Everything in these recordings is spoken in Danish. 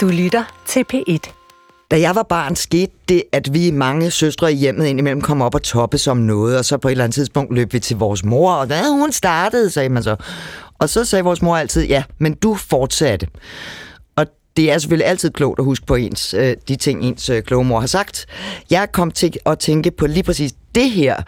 Du lytter til P1. Da jeg var barn, skete det, at vi mange søstre i hjemmet indimellem kom op og toppe som noget, og så på et eller andet tidspunkt løb vi til vores mor, og da hun startede, sagde man så. Og så sagde vores mor altid, ja, men du fortsatte. Og det er selvfølgelig altid klogt at huske på ens, øh, de ting, ens øh, kloge mor har sagt. Jeg kom til at tænke på lige præcis det her,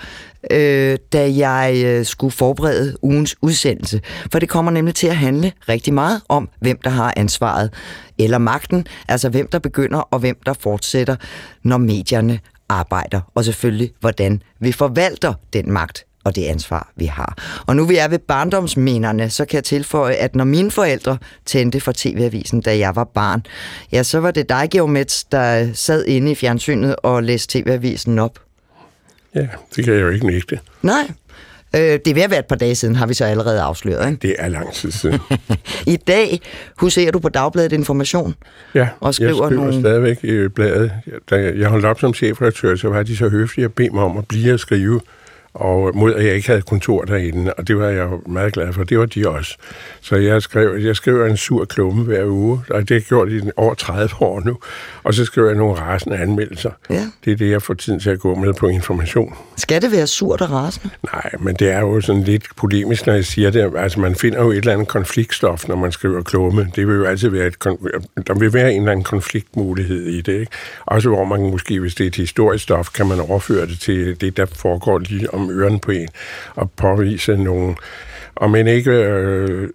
øh, da jeg øh, skulle forberede ugens udsendelse. For det kommer nemlig til at handle rigtig meget om, hvem der har ansvaret eller magten, altså hvem der begynder og hvem der fortsætter, når medierne arbejder, og selvfølgelig hvordan vi forvalter den magt og det ansvar, vi har. Og nu vi er ved barndomsminderne, så kan jeg tilføje, at når mine forældre tændte for TV-avisen, da jeg var barn, ja, så var det dig, Geomets, der sad inde i fjernsynet og læste TV-avisen op. Ja, det kan jeg jo ikke nægte. Nej. Øh, det er ved at være et par dage siden, har vi så allerede afsløret. Ikke? Det er lang tid siden. I dag huserer du på Dagbladet Information. Ja, Og skriver jeg skriver nogle- stadigvæk i bladet. Da jeg holdt op som chefredaktør, så var de så høflige at bede mig om at blive at skrive, og mod at jeg ikke havde kontor derinde, og det var jeg jo meget glad for. Det var de også. Så jeg, skrev, jeg skriver en sur klumme hver uge, og det har jeg gjort i over 30 år nu. Og så skriver jeg nogle rasende anmeldelser. Ja. Det er det, jeg får tiden til at gå med på information. Skal det være surt og rasende? Nej, men det er jo sådan lidt polemisk, når jeg siger det. Altså, man finder jo et eller andet konfliktstof, når man skriver klumme. Det vil jo altid være et, der vil være en eller anden konfliktmulighed i det, ikke? Også hvor man måske, hvis det er et historisk stof, kan man overføre det til det, der foregår lige om om øren på en, og påvise nogle, og men ikke, øh,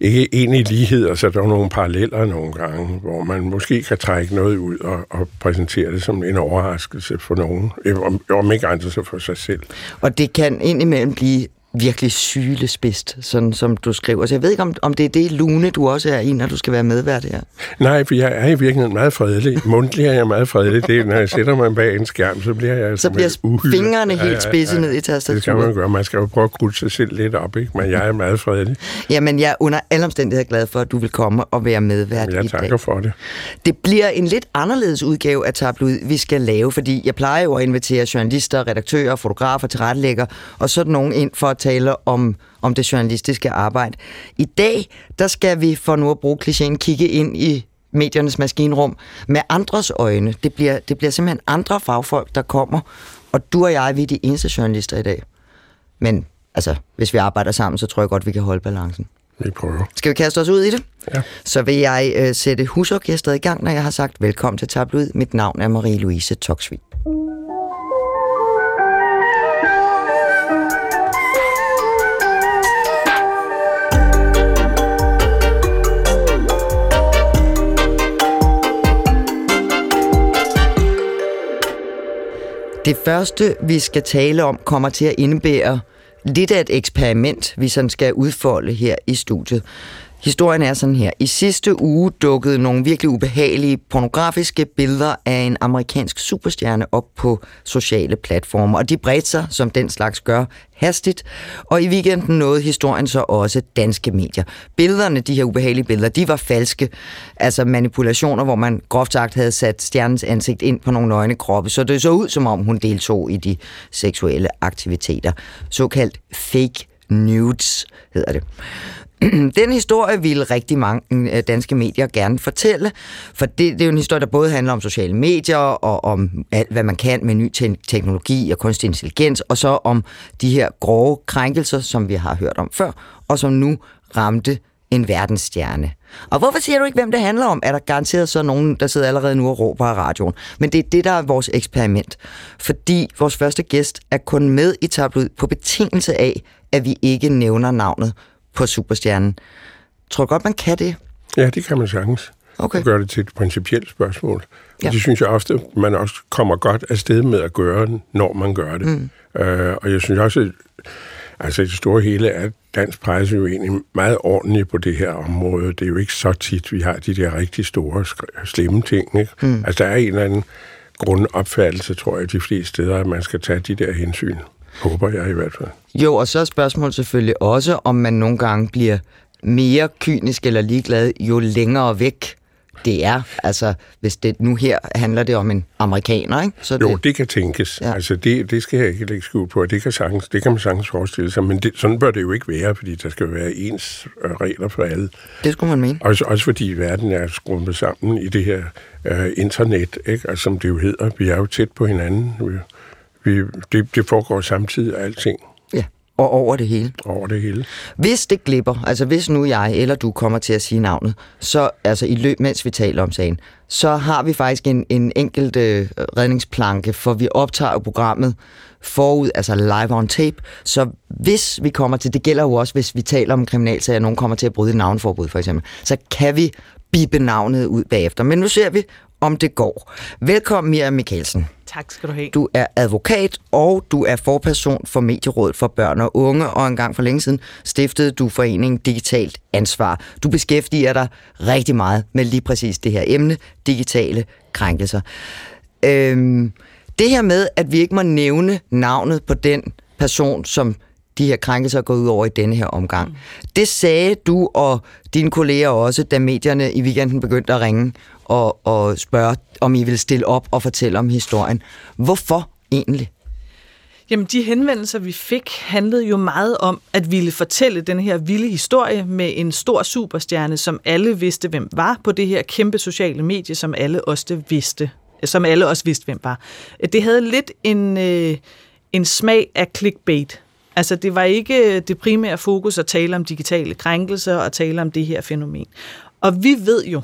ikke egentlig ligheder, så der er nogle paralleller nogle gange, hvor man måske kan trække noget ud og, og præsentere det som en overraskelse for nogen, øh, om, om ikke andre så for sig selv. Og det kan indimellem blive virkelig sylespidst, sådan som du skriver. Så jeg ved ikke, om, om det er det lune, du også er i, når du skal være medvært her. Nej, for jeg er i virkeligheden meget fredelig. Mundtlig er jeg meget fredelig. Det er, når jeg sætter mig bag en skærm, så bliver jeg... Så bliver uhyre. fingrene helt spidse ned i Det skal man tastaturet. gøre. Man skal jo prøve at krudte sig selv lidt op, ikke? Men jeg er meget fredelig. Jamen, jeg er under alle omstændigheder glad for, at du vil komme og være medvært i Jeg dag. takker for det. Det bliver en lidt anderledes udgave af Tabloid, vi skal lave, fordi jeg plejer jo at invitere journalister, redaktører, fotografer, tilrettelægger og sådan nogen ind for at tale om, om det journalistiske arbejde. I dag, der skal vi for nu at bruge klichéen kigge ind i mediernes maskinrum med andres øjne. Det bliver, det bliver simpelthen andre fagfolk, der kommer, og du og jeg, vi er de eneste journalister i dag. Men altså, hvis vi arbejder sammen, så tror jeg godt, vi kan holde balancen. Vi prøver. Skal vi kaste os ud i det? Ja. Så vil jeg øh, sætte husorkestret i gang, når jeg har sagt velkommen til Tabloid. Mit navn er Marie-Louise Toksvig. Det første, vi skal tale om, kommer til at indebære lidt af et eksperiment, vi sådan skal udfolde her i studiet. Historien er sådan her. I sidste uge dukkede nogle virkelig ubehagelige pornografiske billeder af en amerikansk superstjerne op på sociale platforme, og de bredte sig, som den slags gør, hastigt, og i weekenden nåede historien så også danske medier. Billederne, de her ubehagelige billeder, de var falske, altså manipulationer, hvor man groft sagt havde sat stjernens ansigt ind på nogle nøgne kroppe, så det så ud, som om hun deltog i de seksuelle aktiviteter. Såkaldt fake nudes hedder det. Den historie ville rigtig mange mm, øh, danske medier gerne fortælle, for det, det er jo en historie, der både handler om sociale medier og om alt, hvad man kan med ny te- teknologi og kunstig intelligens, og så om de her grove krænkelser, som vi har hørt om før, og som nu ramte en verdensstjerne. Og hvorfor siger du ikke, hvem det handler om? Er der garanteret så nogen, der sidder allerede nu og råber af radioen? Men det er det, der er vores eksperiment. Fordi vores første gæst er kun med i tabloid på betingelse af, at vi ikke nævner navnet på superstjernen. Tror du godt, man kan det? Ja, det kan man sagtens. Okay. Og gøre det til et principielt spørgsmål. Og Ja. ja. det synes jeg ofte, man også kommer godt afsted med at gøre, når man gør det. Mm. Øh, og jeg synes også, at altså i det store hele er dansk presse jo egentlig meget ordentlig på det her område. Det er jo ikke så tit, vi har de der rigtig store, slemme ting. Ikke? Mm. Altså der er en eller anden grundopfattelse, tror jeg, de fleste steder, at man skal tage de der hensyn. Håber jeg i hvert fald. Jo, og så er spørgsmålet selvfølgelig også, om man nogle gange bliver mere kynisk eller ligeglad, jo længere væk det er. Altså, hvis det nu her handler det om en amerikaner, ikke? Så jo, det, det kan tænkes. Ja. Altså, det, det skal jeg ikke lægge skuld på. Det kan, sagtens, det kan man sagtens forestille sig, men det, sådan bør det jo ikke være, fordi der skal være ens øh, regler for alle. Det skulle man mene. Også, også fordi verden er skrumpet sammen i det her uh, internet, ikke? Altså, som det jo hedder. Vi er jo tæt på hinanden. Vi, vi, det, det foregår samtidig af alting. Og over det hele. Over det hele. Hvis det glipper, altså hvis nu jeg eller du kommer til at sige navnet, så altså i løb, mens vi taler om sagen, så har vi faktisk en, en enkelt øh, redningsplanke, for vi optager programmet forud, altså live on tape. Så hvis vi kommer til, det gælder jo også, hvis vi taler om kriminalsager, nogen kommer til at bryde et navnforbud for eksempel, så kan vi bibe navnet ud bagefter. Men nu ser vi, om det går. Velkommen, Mia Mikkelsen. Tak skal du have. Du er advokat, og du er forperson for Medierådet for Børn og Unge, og en gang for længe siden stiftede du foreningen Digitalt Ansvar. Du beskæftiger dig rigtig meget med lige præcis det her emne, digitale krænkelser. Øhm, det her med, at vi ikke må nævne navnet på den person, som de her krænkelser går ud over i denne her omgang. Mm. Det sagde du og dine kolleger også, da medierne i weekenden begyndte at ringe og, og spørge, om I vil stille op og fortælle om historien. Hvorfor egentlig? Jamen, de henvendelser, vi fik, handlede jo meget om at ville fortælle den her vilde historie med en stor superstjerne, som alle vidste, hvem var på det her kæmpe sociale medie, som alle også vidste, som alle også vidste, hvem var. Det havde lidt en, øh, en smag af clickbait. Altså, det var ikke øh, det primære fokus at tale om digitale krænkelser og tale om det her fænomen. Og vi ved jo,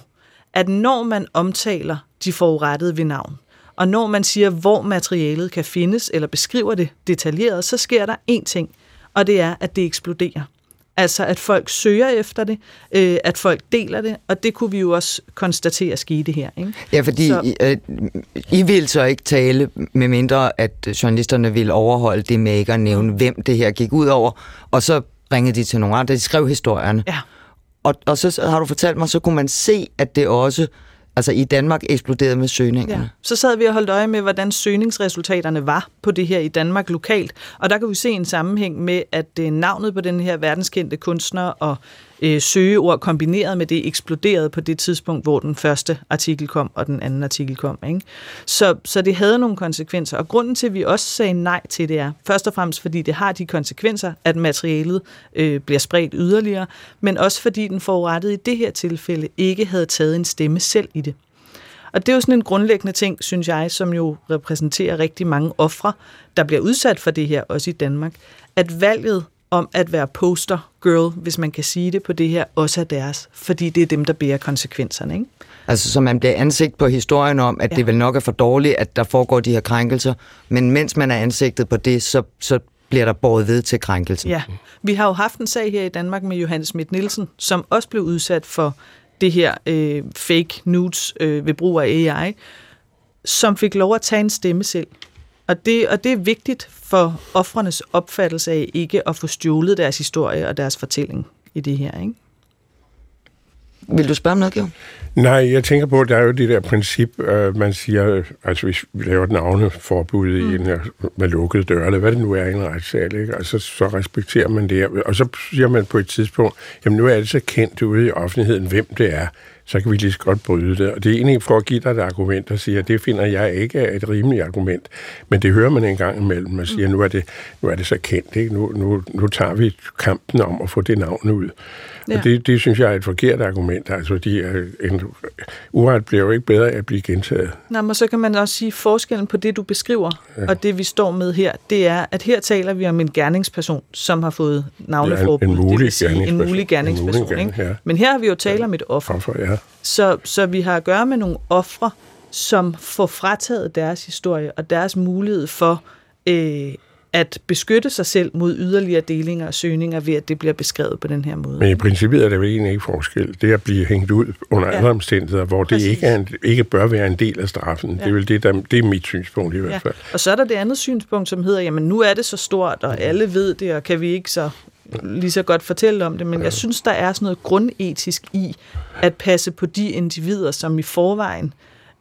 at når man omtaler de forurettede ved navn, og når man siger, hvor materialet kan findes, eller beskriver det detaljeret, så sker der én ting, og det er, at det eksploderer. Altså, at folk søger efter det, øh, at folk deler det, og det kunne vi jo også konstatere skete her. Ikke? Ja, fordi så, øh, I vil så ikke tale, med mindre at journalisterne vil overholde det med ikke at nævne, hvem det her gik ud over, og så ringede de til nogle andre, de skrev historierne. Ja. Og, og så har du fortalt mig, så kunne man se, at det også altså i Danmark eksploderede med søgningerne. Ja. Så sad vi og holdt øje med, hvordan søgningsresultaterne var på det her i Danmark lokalt. Og der kan vi se en sammenhæng med, at øh, navnet på den her verdenskendte kunstner og øh, søgeord kombineret med det eksploderede på det tidspunkt, hvor den første artikel kom, og den anden artikel kom. Ikke? Så, så det havde nogle konsekvenser. Og grunden til, at vi også sagde nej til det er, først og fremmest fordi det har de konsekvenser, at materialet øh, bliver spredt yderligere, men også fordi den forurettede i det her tilfælde ikke havde taget en stemme selv i det. Og det er jo sådan en grundlæggende ting, synes jeg, som jo repræsenterer rigtig mange ofre, der bliver udsat for det her, også i Danmark, at valget om at være poster girl, hvis man kan sige det på det her, også er deres, fordi det er dem, der bærer konsekvenserne. Ikke? Altså, så man bliver ansigt på historien om, at ja. det vel nok er for dårligt, at der foregår de her krænkelser, men mens man er ansigtet på det, så, så bliver der båret ved til krænkelsen. Ja, vi har jo haft en sag her i Danmark med Johannes Schmidt Nielsen, som også blev udsat for det her øh, fake nudes øh, ved brug af AI, som fik lov at tage en stemme selv. Og det, og det er vigtigt for offrenes opfattelse af ikke at få stjålet deres historie og deres fortælling i det her, ikke? Vil du spørge om noget, Georg? Nej, jeg tænker på, at der er jo det der princip, øh, man siger, altså hvis vi laver et navneforbud mm. i en her med lukkede døre, eller hvad det nu er i en retssal, ikke? Altså, så respekterer man det. Og så siger man på et tidspunkt, jamen nu er det så kendt ude i offentligheden, hvem det er så kan vi lige så godt bryde det. Og det er egentlig for at give dig et argument, der siger, at det finder jeg ikke er et rimeligt argument. Men det hører man en gang imellem. Man siger, nu er det, nu er det så kendt. Ikke? Nu, nu, nu tager vi kampen om at få det navn ud. Ja. Og det, det synes jeg er et forkert argument. Altså, de er, en uret bliver jo ikke bedre af at blive gentaget. Nå, men så kan man også sige, at forskellen på det, du beskriver, ja. og det, vi står med her, det er, at her taler vi om en gerningsperson, som har fået navneforbud. Ja, en, en mulig det sige, en mulig gerningsperson. En mulig gerning, ja. Men her har vi jo talt om et offer. offer ja. Så, så vi har at gøre med nogle ofre, som får frataget deres historie og deres mulighed for øh, at beskytte sig selv mod yderligere delinger og søgninger ved, at det bliver beskrevet på den her måde. Men i princippet er det vel egentlig ikke forskel. Det at blive hængt ud under ja. andre omstændigheder, hvor Præcis. det ikke, er en, ikke bør være en del af straffen. Ja. Det, er vel det, der, det er mit synspunkt i hvert ja. fald. Og så er der det andet synspunkt, som hedder, jamen nu er det så stort, og alle ved det, og kan vi ikke så lige så godt fortælle om det, men ja. jeg synes, der er sådan noget grundetisk i at passe på de individer, som i forvejen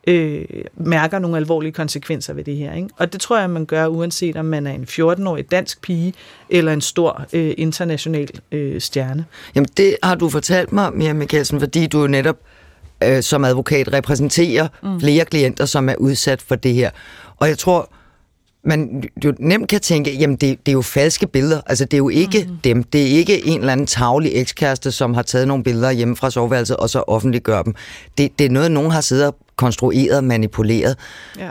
øh, mærker nogle alvorlige konsekvenser ved det her. Ikke? Og det tror jeg, man gør, uanset om man er en 14-årig dansk pige eller en stor øh, international øh, stjerne. Jamen det har du fortalt mig, Mia Mikkelsen, fordi du netop øh, som advokat repræsenterer mm. flere klienter, som er udsat for det her. Og jeg tror, man jo nemt kan tænke, jamen det, det er jo falske billeder. Altså det er jo ikke mm. dem. Det er ikke en eller anden tavlig ekskæreste, som har taget nogle billeder hjemme fra soveværelset og så offentliggør dem. Det, det er noget, nogen har siddet og konstrueret, manipuleret. Ja.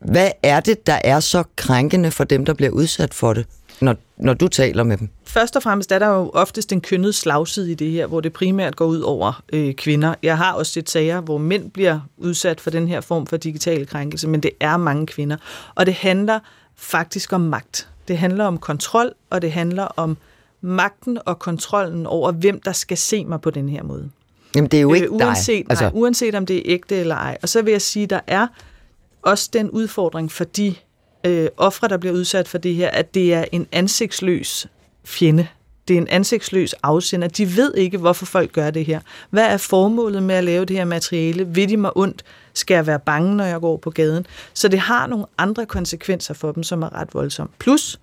Hvad er det, der er så krænkende for dem, der bliver udsat for det, når, når du taler med dem? Først og fremmest er der jo oftest en kønnet slagside i det her, hvor det primært går ud over øh, kvinder. Jeg har også set sager, hvor mænd bliver udsat for den her form for digital krænkelse, men det er mange kvinder. Og det handler faktisk om magt. Det handler om kontrol, og det handler om magten og kontrollen over, hvem der skal se mig på den her måde. Jamen, det er jo ikke øh, uanset, dig. Altså... Nej, uanset om det er ægte eller ej. Og så vil jeg sige, der er også den udfordring for de øh, ofre, der bliver udsat for det her, at det er en ansigtsløs fjende. Det er en ansigtsløs afsender. De ved ikke, hvorfor folk gør det her. Hvad er formålet med at lave det her materiale? Vil de mig ondt? Skal jeg være bange, når jeg går på gaden? Så det har nogle andre konsekvenser for dem, som er ret voldsomme. Plus,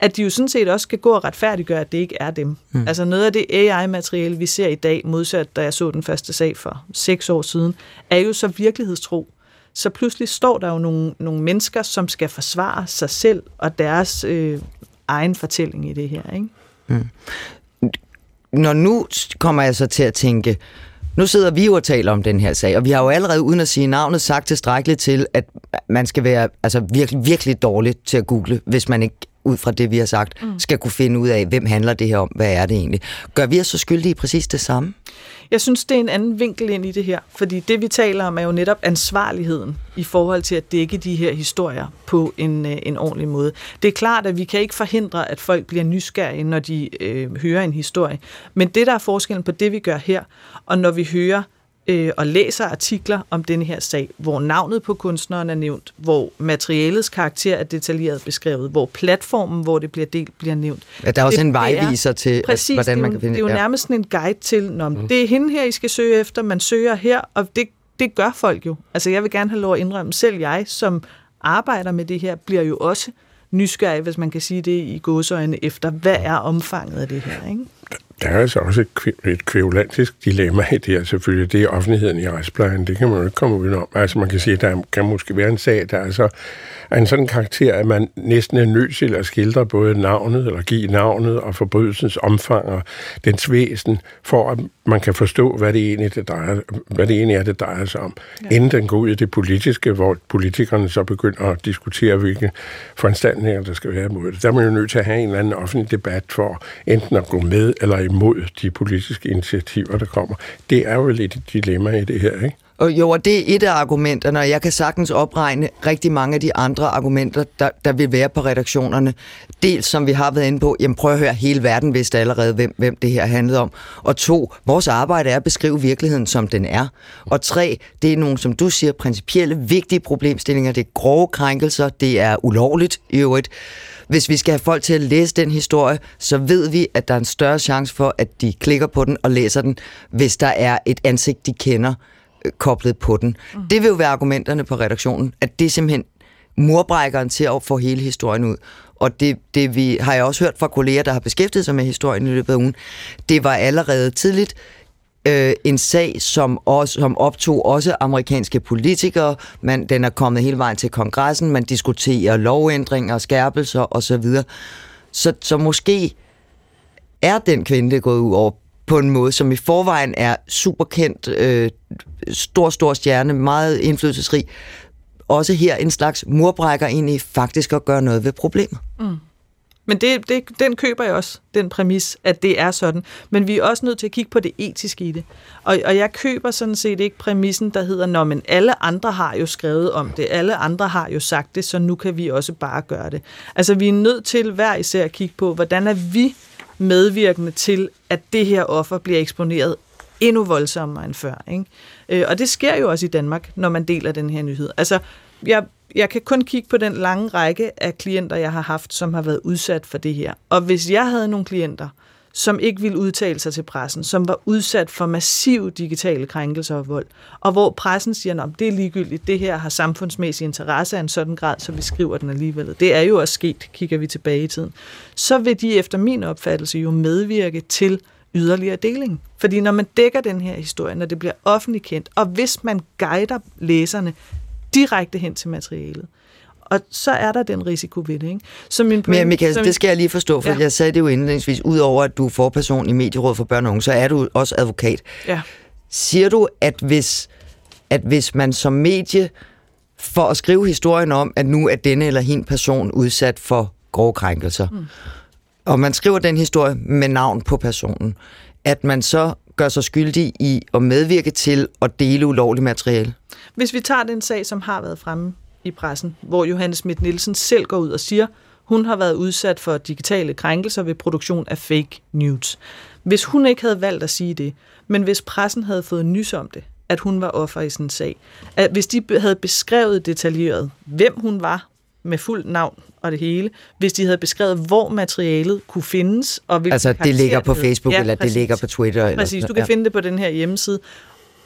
at de jo sådan set også skal gå og retfærdiggøre, at det ikke er dem. Mm. Altså noget af det AI-materiale, vi ser i dag, modsat da jeg så den første sag for seks år siden, er jo så virkelighedstro. Så pludselig står der jo nogle, nogle mennesker, som skal forsvare sig selv og deres øh, egen fortælling i det her. Ikke? Mm. Når nu kommer jeg så til at tænke, nu sidder vi jo og taler om den her sag, og vi har jo allerede uden at sige navnet sagt tilstrækkeligt til, at man skal være altså, virkelig, virkelig dårlig til at google, hvis man ikke ud fra det, vi har sagt, mm. skal kunne finde ud af, hvem handler det her om, hvad er det egentlig. Gør vi os så skyldige i præcis det samme? Jeg synes, det er en anden vinkel ind i det her, fordi det, vi taler om, er jo netop ansvarligheden i forhold til at dække de her historier på en, øh, en ordentlig måde. Det er klart, at vi kan ikke forhindre, at folk bliver nysgerrige, når de øh, hører en historie, men det, der er forskellen på det, vi gør her, og når vi hører øh, og læser artikler om denne her sag, hvor navnet på kunstneren er nævnt, hvor materialets karakter er detaljeret beskrevet, hvor platformen, hvor det bliver delt, bliver nævnt. Ja, der er også det, en vejviser til, præcis, hvordan man kan finde det. Det er jo ja. nærmest en guide til, når mm. det er hende her, I skal søge efter, man søger her, og det, det gør folk jo. Altså jeg vil gerne have lov at indrømme, selv jeg, som arbejder med det her, bliver jo også nysgerrig, hvis man kan sige det i godsøjne, efter hvad er omfanget af det her, ikke? Der er altså også et, et kvævlantisk dilemma i det her, selvfølgelig. Det er offentligheden i retsplejen. Det kan man jo ikke komme udenom. Altså man kan sige, at der kan måske være en sag, der er så af en sådan karakter, at man næsten er nødt til at skildre både navnet, eller give navnet og forbrydelsens omfang og dens væsen, for at man kan forstå, hvad det egentlig, det drejer, hvad det egentlig er, det drejer sig om. Ja. Inden den går ud i det politiske, hvor politikerne så begynder at diskutere, hvilke foranstaltninger der skal være imod det. Der er man jo nødt til at have en eller anden offentlig debat for enten at gå med eller imod de politiske initiativer, der kommer. Det er jo lidt et dilemma i det her, ikke? Og jo, og det er et af argumenterne, og jeg kan sagtens opregne rigtig mange af de andre argumenter, der, der vil være på redaktionerne. Dels, som vi har været inde på, jamen prøv at høre, hele verden vidste allerede, hvem, hvem det her handlede om. Og to, vores arbejde er at beskrive virkeligheden, som den er. Og tre, det er nogle, som du siger, principielle, vigtige problemstillinger. Det er grove krænkelser, det er ulovligt i øvrigt. Hvis vi skal have folk til at læse den historie, så ved vi, at der er en større chance for, at de klikker på den og læser den, hvis der er et ansigt, de kender koblet på den. Mm. Det vil jo være argumenterne på redaktionen, at det er simpelthen murbrækkeren til at få hele historien ud. Og det, det vi, har jeg også hørt fra kolleger, der har beskæftiget sig med historien i løbet af ugen, det var allerede tidligt øh, en sag, som, også, som optog også amerikanske politikere. Man, den er kommet hele vejen til kongressen, man diskuterer lovændringer, skærpelser osv. Så, så måske er den kvinde gået ud over på en måde, som i forvejen er superkendt, øh, stor, stor stjerne, meget indflydelsesrig, også her en slags murbrækker ind i faktisk at gøre noget ved problemet. Mm. Men det, det, den køber jeg også, den præmis, at det er sådan. Men vi er også nødt til at kigge på det etiske i det. Og, og jeg køber sådan set ikke præmissen, der hedder, når men alle andre har jo skrevet om det, alle andre har jo sagt det, så nu kan vi også bare gøre det. Altså vi er nødt til hver især at kigge på, hvordan er vi medvirkende til, at det her offer bliver eksponeret endnu voldsommere end før. Ikke? Øh, og det sker jo også i Danmark, når man deler den her nyhed. Altså, jeg, jeg kan kun kigge på den lange række af klienter, jeg har haft, som har været udsat for det her. Og hvis jeg havde nogle klienter, som ikke ville udtale sig til pressen, som var udsat for massiv digitale krænkelser og vold, og hvor pressen siger, at det er ligegyldigt, det her har samfundsmæssig interesse af en sådan grad, så vi skriver den alligevel. Det er jo også sket, kigger vi tilbage i tiden. Så vil de efter min opfattelse jo medvirke til yderligere deling. Fordi når man dækker den her historie, når det bliver offentligt kendt, og hvis man guider læserne direkte hen til materialet, og så er der den risiko ved det. Ikke? Så min point, Men Michael, som, det skal jeg lige forstå, for ja. jeg sagde det jo indledningsvis, udover at du er forperson i Medierådet for Børn og Unge, så er du også advokat. Ja. Siger du, at hvis, at hvis man som medie, for at skrive historien om, at nu er denne eller hin person udsat for grove krænkelser, mm. og man skriver den historie med navn på personen, at man så gør sig skyldig i at medvirke til at dele ulovligt materiale? Hvis vi tager den sag, som har været fremme i pressen, hvor Johannes Schmidt Nielsen selv går ud og siger, hun har været udsat for digitale krænkelser ved produktion af fake news. Hvis hun ikke havde valgt at sige det, men hvis pressen havde fået nys om det, at hun var offer i sådan en sag, at hvis de havde beskrevet detaljeret, hvem hun var, med fuld navn og det hele, hvis de havde beskrevet, hvor materialet kunne findes. Og altså, det ligger på Facebook, ja, eller præcis. det ligger på Twitter. Eller præcis, du kan ja. finde det på den her hjemmeside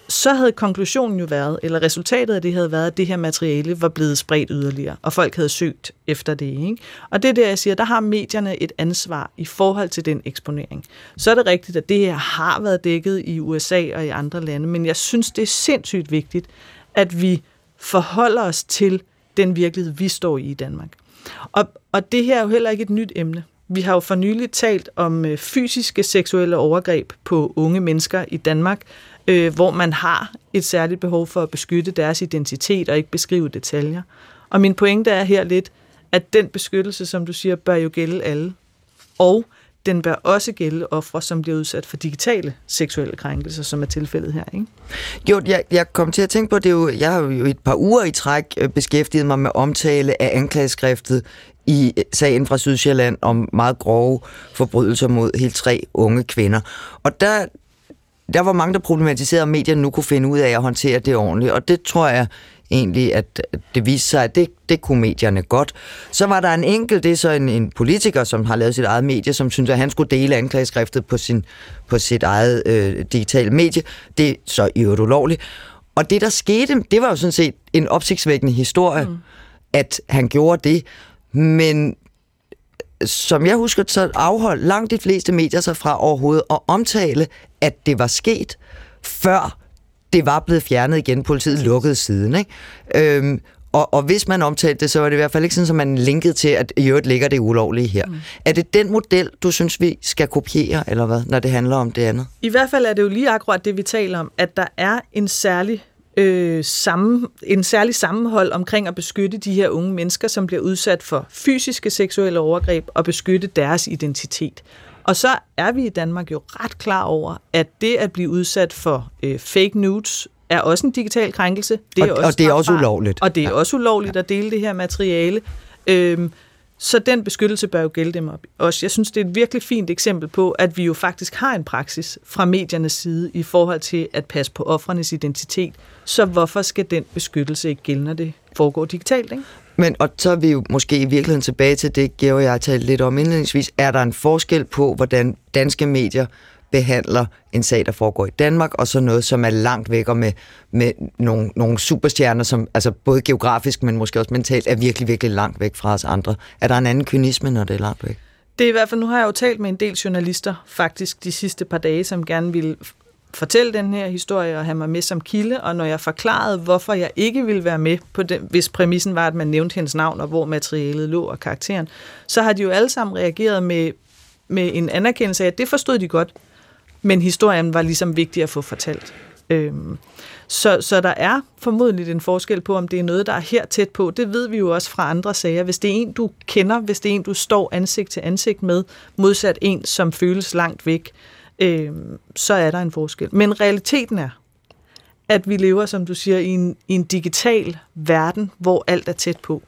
så havde konklusionen jo været, eller resultatet af det havde været, at det her materiale var blevet spredt yderligere, og folk havde søgt efter det. Ikke? Og det er der, jeg siger, der har medierne et ansvar i forhold til den eksponering. Så er det rigtigt, at det her har været dækket i USA og i andre lande, men jeg synes, det er sindssygt vigtigt, at vi forholder os til den virkelighed, vi står i i Danmark. Og, og det her er jo heller ikke et nyt emne. Vi har jo for nylig talt om øh, fysiske seksuelle overgreb på unge mennesker i Danmark, øh, hvor man har et særligt behov for at beskytte deres identitet og ikke beskrive detaljer. Og min pointe er her lidt, at den beskyttelse, som du siger, bør jo gælde alle. Og den bør også gælde ofre, som bliver udsat for digitale seksuelle krænkelser, som er tilfældet her. Ikke? Jo, jeg, jeg kom til at tænke på det jo, jeg har jo et par uger i træk øh, beskæftiget mig med omtale af anklageskriftet i øh, sagen fra Sydsjælland om meget grove forbrydelser mod helt tre unge kvinder. Og der, der var mange, der problematiserede, at medierne nu kunne finde ud af at håndtere det ordentligt, og det tror jeg egentlig, at det viste sig, at det, det kunne medierne godt. Så var der en enkelt, det er så en, en politiker, som har lavet sit eget medie, som synes, at han skulle dele anklageskriftet på, sin, på sit eget øh, digitale medie. Det er så i øvrigt ulovligt. Og det, der skete, det var jo sådan set en opsigtsvækkende historie, mm. at han gjorde det. Men som jeg husker, så afholdt langt de fleste medier sig fra overhovedet at omtale, at det var sket, før det var blevet fjernet igen. Politiet lukkede siden. Ikke? Øhm, og, og hvis man omtalte det, så var det i hvert fald ikke sådan, at man linkede til, at i øvrigt ligger det ulovlige her. Mm. Er det den model, du synes, vi skal kopiere, eller hvad, når det handler om det andet? I hvert fald er det jo lige akkurat det, vi taler om, at der er en særlig øh, sammen, en særlig sammenhold omkring at beskytte de her unge mennesker, som bliver udsat for fysiske seksuelle overgreb, og beskytte deres identitet. Og så er vi i Danmark jo ret klar over, at det at blive udsat for øh, fake news er også en digital krænkelse. Det er og, også og det er også ulovligt. Og det er ja. også ulovligt ja. at dele det her materiale. Øhm, så den beskyttelse bør jo gælde dem. Også jeg synes, det er et virkelig fint eksempel på, at vi jo faktisk har en praksis fra mediernes side i forhold til at passe på offrenes identitet. Så hvorfor skal den beskyttelse ikke gælde, når det foregår digitalt? Ikke? Men, og så er vi jo måske i virkeligheden tilbage til det, Georg og jeg har talt lidt om indledningsvis. Er der en forskel på, hvordan danske medier behandler en sag, der foregår i Danmark, og så noget, som er langt væk og med, med nogle, nogle superstjerner, som altså både geografisk, men måske også mentalt, er virkelig, virkelig langt væk fra os andre. Er der en anden kynisme, når det er langt væk? Det er i hvert fald, nu har jeg jo talt med en del journalister faktisk de sidste par dage, som gerne vil fortælle den her historie og have mig med som kilde, og når jeg forklarede, hvorfor jeg ikke ville være med på den, hvis præmissen var, at man nævnte hendes navn og hvor materialet lå og karakteren, så har de jo alle sammen reageret med, med en anerkendelse af, at det forstod de godt, men historien var ligesom vigtig at få fortalt. Øhm, så, så der er formodentlig en forskel på, om det er noget, der er her tæt på. Det ved vi jo også fra andre sager. Hvis det er en, du kender, hvis det er en, du står ansigt til ansigt med, modsat en, som føles langt væk, øh, så er der en forskel. Men realiteten er, at vi lever, som du siger, i en, i en digital verden, hvor alt er tæt på.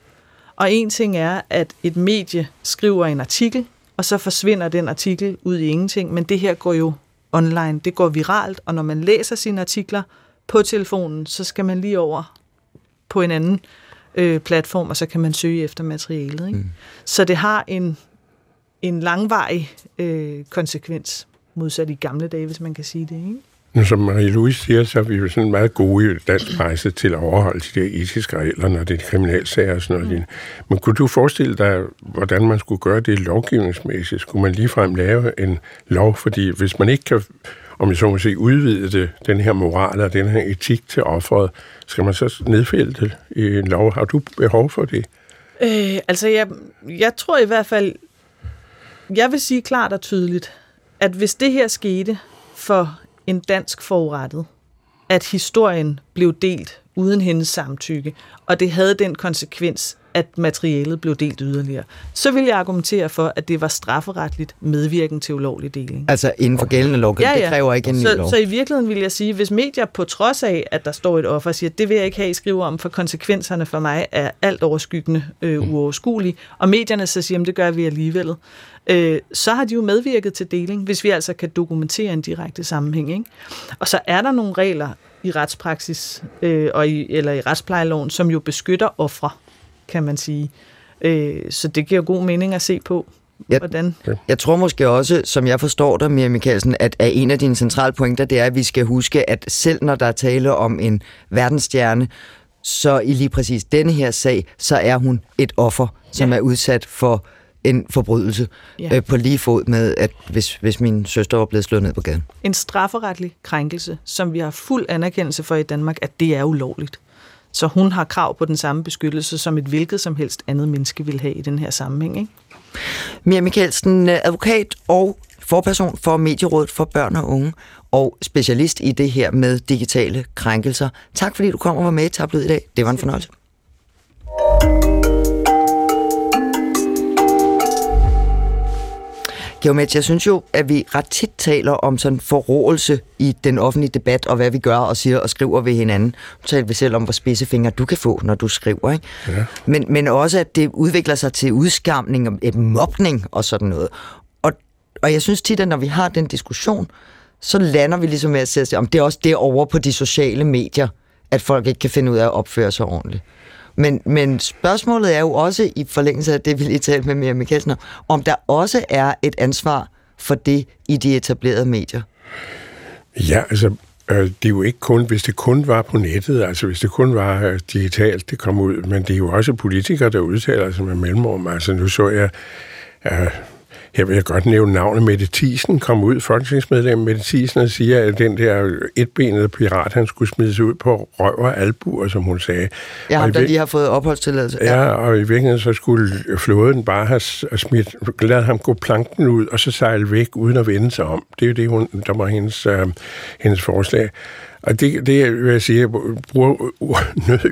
Og en ting er, at et medie skriver en artikel, og så forsvinder den artikel ud i ingenting, men det her går jo online, det går viralt, og når man læser sine artikler på telefonen, så skal man lige over på en anden øh, platform, og så kan man søge efter materialet. Ikke? Mm. Så det har en, en langvarig øh, konsekvens modsat i gamle dage, hvis man kan sige det. Ikke? som Marie-Louise siger, så er vi jo sådan meget gode i dansk presse til at overholde de der etiske regler, når det er kriminalsager og sådan noget. Mm. Men kunne du forestille dig, hvordan man skulle gøre det lovgivningsmæssigt? Skulle man ligefrem lave en lov? Fordi hvis man ikke kan om jeg så må sige, udvide det, den her moral og den her etik til offeret, skal man så nedfælde det i en lov? Har du behov for det? Øh, altså, jeg, jeg tror i hvert fald, jeg vil sige klart og tydeligt, at hvis det her skete for en dansk forurettet, at historien blev delt uden hendes samtykke, og det havde den konsekvens, at materialet blev delt yderligere, så vil jeg argumentere for, at det var strafferetligt medvirken til ulovlig deling. Altså inden for gældende lovgivning, ja, ja. det kræver ikke en ny så, lov. Så i virkeligheden vil jeg sige, hvis medier på trods af, at der står et offer, siger, det vil jeg ikke have, I skriver om, for konsekvenserne for mig er alt overskyggende øh, mm. uoverskuelige, og medierne så siger, det gør vi alligevel, øh, så har de jo medvirket til deling, hvis vi altså kan dokumentere en direkte sammenhæng. Ikke? Og så er der nogle regler i retspraksis øh, og i, eller i retsplejeloven, som jo beskytter ofre kan man sige. Øh, så det giver god mening at se på, jeg, hvordan... Jeg tror måske også, som jeg forstår dig, Mia Mikkelsen, at, at en af dine centrale pointer, det er, at vi skal huske, at selv når der er tale om en verdensstjerne, så i lige præcis denne her sag, så er hun et offer, som ja. er udsat for en forbrydelse ja. øh, på lige fod med, at hvis, hvis min søster var blevet slået ned på gaden. En strafferetlig krænkelse, som vi har fuld anerkendelse for i Danmark, at det er ulovligt. Så hun har krav på den samme beskyttelse, som et hvilket som helst andet menneske vil have i den her sammenhæng. Ikke? Mia Mikkelsen, øh, advokat og forperson for Medierådet for Børn og Unge, og specialist i det her med digitale krænkelser. Tak fordi du kom og var med i Tablet i dag. Det var en fornøjelse. Geomets, jeg synes jo, at vi ret tit taler om sådan forrådelse i den offentlige debat, og hvad vi gør og siger og skriver ved hinanden. Nu taler vi selv om, hvor spidse fingre du kan få, når du skriver. Ikke? Ja. Men, men også, at det udvikler sig til udskamning og et mobning og sådan noget. Og, og jeg synes tit, at når vi har den diskussion, så lander vi ligesom med at sige, om det er også derovre på de sociale medier, at folk ikke kan finde ud af at opføre sig ordentligt. Men, men spørgsmålet er jo også i forlængelse af det, vi lige talte med Mia Mikkelsen, om der også er et ansvar for det i de etablerede medier. Ja, altså øh, det er jo ikke kun, hvis det kun var på nettet, altså hvis det kun var øh, digitalt, det kom ud, men det er jo også politikere, der udtaler sig med mellemrum. Altså nu så jeg øh, jeg vil godt nævne navnet Mette Thiesen, kom ud, folketingsmedlem Mette Thiesen, og siger, at den der etbenede pirat, han skulle smides ud på røv og albuer, som hun sagde. Ja, ham, der lige har fået opholdstilladelse. Ja, ja, og i virkeligheden så skulle flåden bare have smidt, lade ham gå planken ud, og så sejle væk, uden at vende sig om. Det er jo det, hun, der var hendes, øh, hendes forslag. Og det, det vil jeg sige, jeg bruger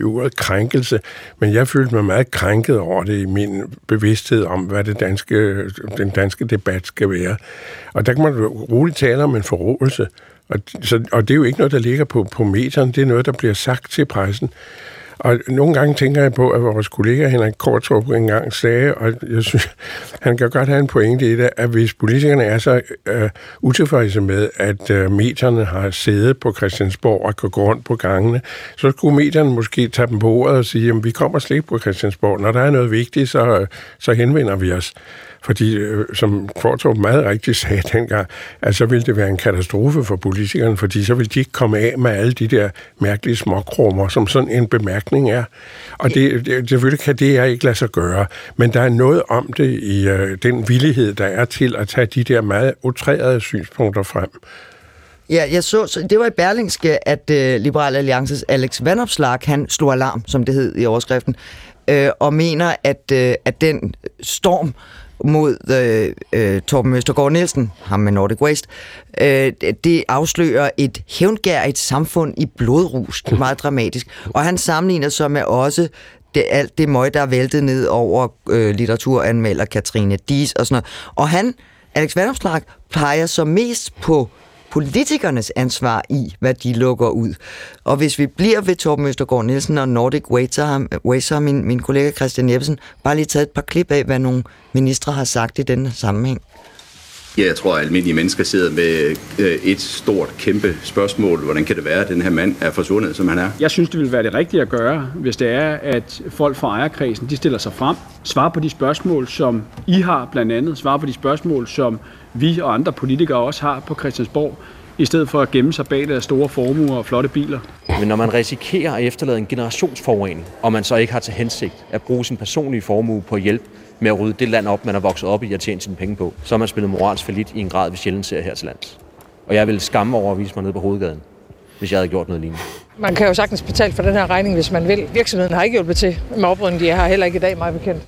i ordet krænkelse, men jeg følte mig meget krænket over det i min bevidsthed om, hvad det danske, den danske debat skal være. Og der kan man roligt tale om en forrådelse. Og, så, og det er jo ikke noget, der ligger på, på meteren, det er noget, der bliver sagt til pressen. Og nogle gange tænker jeg på, at vores kollega Henrik Kortrup engang sagde, og jeg synes, han kan godt have en pointe i det, at hvis politikerne er så øh, utilfredse med, at øh, medierne har siddet på Christiansborg og kan gå rundt på gangene, så skulle medierne måske tage dem på ordet og sige, at vi kommer slet ikke på Christiansborg. Når der er noget vigtigt, så, øh, så henvender vi os. Fordi, øh, som Kvartrup meget rigtigt sagde dengang, at så ville det være en katastrofe for politikerne, fordi så ville de ikke komme af med alle de der mærkelige småkrummer, som sådan en bemærkning er. Og det, det, selvfølgelig kan det jeg ikke lade sig gøre, men der er noget om det i øh, den villighed, der er til at tage de der meget utrærede synspunkter frem. Ja, jeg så, så det var i Berlingske, at øh, Liberal Alliances Alex Vanopslag, han slog alarm, som det hed i overskriften, øh, og mener, at, øh, at den storm, mod øh, øh, Torben Østergaard Nielsen, ham med Nordic Waste, øh, det afslører et hævngærigt samfund i blodrus, meget dramatisk. Og han sammenligner så med også det, alt det møg, der er væltet ned over øh, litteraturanmelder Katrine Dies og sådan noget. Og han, Alex Vandomslag, peger så mest på politikernes ansvar i, hvad de lukker ud. Og hvis vi bliver ved Torben Østergaard Nielsen og Nordic Waiter, så har, så har min, min kollega Christian Jeppesen bare lige taget et par klip af, hvad nogle ministre har sagt i denne sammenhæng. Ja, jeg tror, at almindelige mennesker sidder med øh, et stort, kæmpe spørgsmål. Hvordan kan det være, at den her mand er forsvundet, som han er? Jeg synes, det vil være det rigtige at gøre, hvis det er, at folk fra ejerkredsen de stiller sig frem, svarer på de spørgsmål, som I har blandt andet, svarer på de spørgsmål, som vi og andre politikere også har på Christiansborg. i stedet for at gemme sig bag deres store formuer og flotte biler. Men når man risikerer at efterlade en generationsforurening, og man så ikke har til hensigt at bruge sin personlige formue på at hjælpe med at rydde det land op, man er vokset op i og tjent sine penge på, så har man spillet moralsk lidt i en grad, vi sjældent ser her til lands. Og jeg vil skamme over at vise mig ned på hovedgaden, hvis jeg havde gjort noget lignende. Man kan jo sagtens betale for den her regning, hvis man vil. Virksomheden har ikke hjulpet til med oprydning. De er her heller ikke i dag, meget bekendt.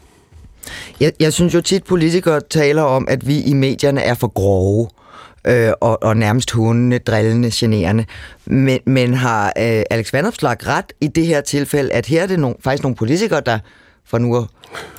Jeg, jeg synes jo tit, politikere taler om, at vi i medierne er for grove øh, og, og nærmest hundende, drillende, generende. Men, men har øh, Alex Vandopslag ret i det her tilfælde, at her er det nogle, faktisk nogle politikere, der for nu at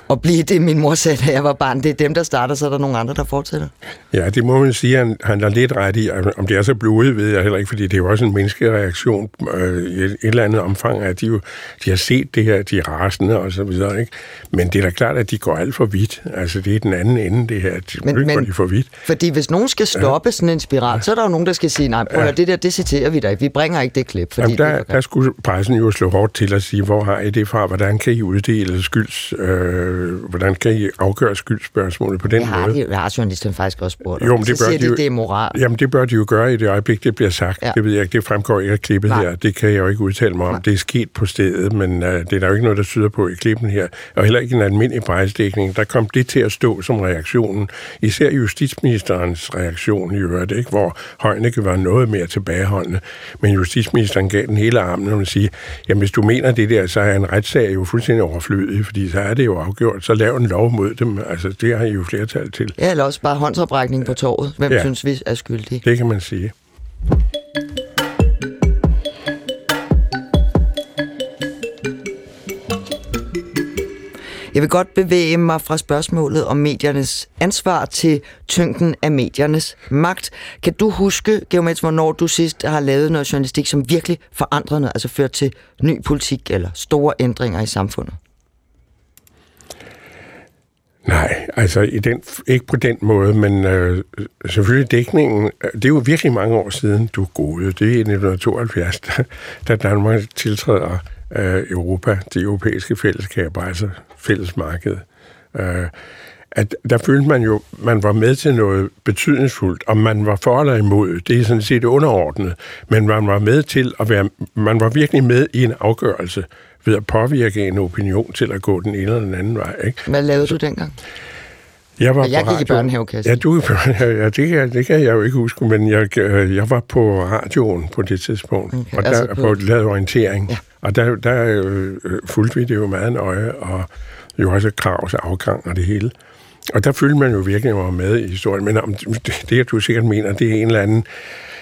at blive det, min mor sagde, da jeg var barn. Det er dem, der starter, så er der nogle andre, der fortsætter. Ja, det må man sige, han, han er lidt ret i. Om det er så blodigt, ved jeg heller ikke, fordi det er jo også en menneskereaktion øh, i et eller andet omfang, at de jo de har set det her, de er rasende og så videre, ikke? Men det er da klart, at de går alt for vidt. Altså, det er den anden ende, det her. De men, men, går de for vidt. Fordi hvis nogen skal stoppe ja. sådan en spiral, så er der jo nogen, der skal sige, nej, prøv ja. det der, det citerer vi dig. Vi bringer ikke det klip. Fordi Jamen, der, det der skulle pressen jo slå hårdt til at sige, hvor har I det fra? Hvordan kan I uddele skylds... Øh, øh, hvordan kan I afgøre skyldspørgsmålet på den det har måde? De, det har journalisten faktisk også spurgt jo, men det bør siger de jo, det er moral. Jamen, det bør de jo gøre i det øjeblik, det bliver sagt. Ja. Det ved jeg ikke, det fremgår ikke af klippet Nej. her. Det kan jeg jo ikke udtale mig om. Nej. Det er sket på stedet, men uh, det er der jo ikke noget, der tyder på i klippen her. Og heller ikke en almindelig brejsdækning. Der kom det til at stå som reaktionen. Især justitsministerens reaktion i øvrigt, ikke? hvor Højneke var noget mere tilbageholdende. Men justitsministeren gav den hele armen, og man siger, jamen hvis du mener det der, så er en retssag jo fuldstændig overflødig, fordi så er det jo afgjort. Så lav en lov mod dem. Altså, det har I jo flertal til. Ja, eller også bare håndsoprækning på torvet. Hvem ja. synes vi er skyldig? Det kan man sige. Jeg vil godt bevæge mig fra spørgsmålet om mediernes ansvar til tyngden af mediernes magt. Kan du huske, Geomets, hvornår du sidst har lavet noget journalistik, som virkelig forandrede noget, altså ført til ny politik eller store ændringer i samfundet? Nej, altså i den, ikke på den måde, men øh, selvfølgelig dækningen, øh, det er jo virkelig mange år siden, du gode. Det er i 1972, da, da Danmark tiltræder øh, Europa, det europæiske fællesskab, altså fællesmarkedet. Øh, at der følte man jo, man var med til noget betydningsfuldt, om man var for eller imod, det er sådan set underordnet, men man var med til at være, man var virkelig med i en afgørelse, ved at påvirke en opinion til at gå den ene eller den anden vej. Ikke? Hvad lavede du dengang? Jeg, var jeg gik i børnehavekasse. Ja, du, ja det, kan, det kan jeg jo ikke huske, men jeg, jeg var på radioen på det tidspunkt, okay, og der, altså på, på lavet orientering. Ja. Og der, der øh, fulgte vi det jo meget nøje, og jo også kravs afgang og det hele. Og der følte man jo virkelig, at man var med i historien. Men om det, det, du sikkert mener, det er en eller anden en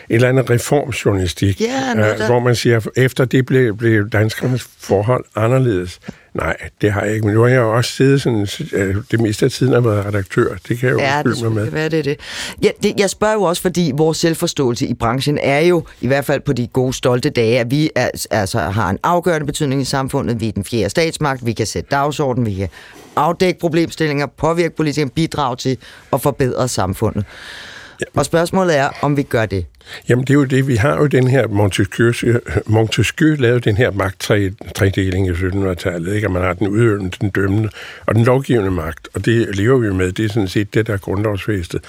eller anden reformjournalistik, ja, øh, hvor man siger, efter det blev, blev danskernes forhold anderledes. Nej, det har jeg ikke, men nu har jeg også siddet sådan, øh, det meste af tiden har været redaktør. Det kan jeg jo ja, det mig med. Være, det er det. Ja, det. Jeg spørger jo også, fordi vores selvforståelse i branchen er jo, i hvert fald på de gode, stolte dage, at vi er, altså, har en afgørende betydning i samfundet. Vi er den fjerde statsmagt, vi kan sætte dagsordenen, vi kan afdække problemstillinger, påvirke politikere, bidrage til at forbedre samfundet. Ja. Og spørgsmålet er, om vi gør det. Jamen, det er jo det. Vi har jo den her Montesquieu, Montesquieu lavede den her magttredeling i 1700-tallet, ikke? Og man har den udøvende, den dømmende og den lovgivende magt, og det lever vi med. Det er sådan set det, der er grundlovsfæstet.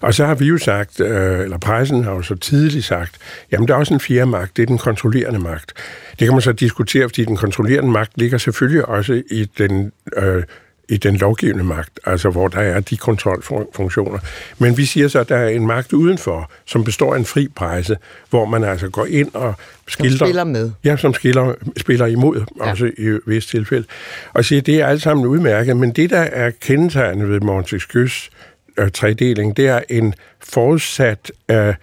Og så har vi jo sagt, øh, eller pressen har jo så tidligt sagt, jamen, der er også en fjerde magt, det er den kontrollerende magt. Det kan man så diskutere, fordi den kontrollerende magt ligger selvfølgelig også i den øh, i den lovgivende magt, altså hvor der er de kontrolfunktioner. Men vi siger så, at der er en magt udenfor, som består af en fri presse, hvor man altså går ind og skildrer... Som spiller med. Ja, som skiller, spiller imod, ja. også i vist tilfælde. Og siger, det er alt sammen udmærket, men det, der er kendetegnet ved Montesquieus øh, tredeling, det er en forudsat øh,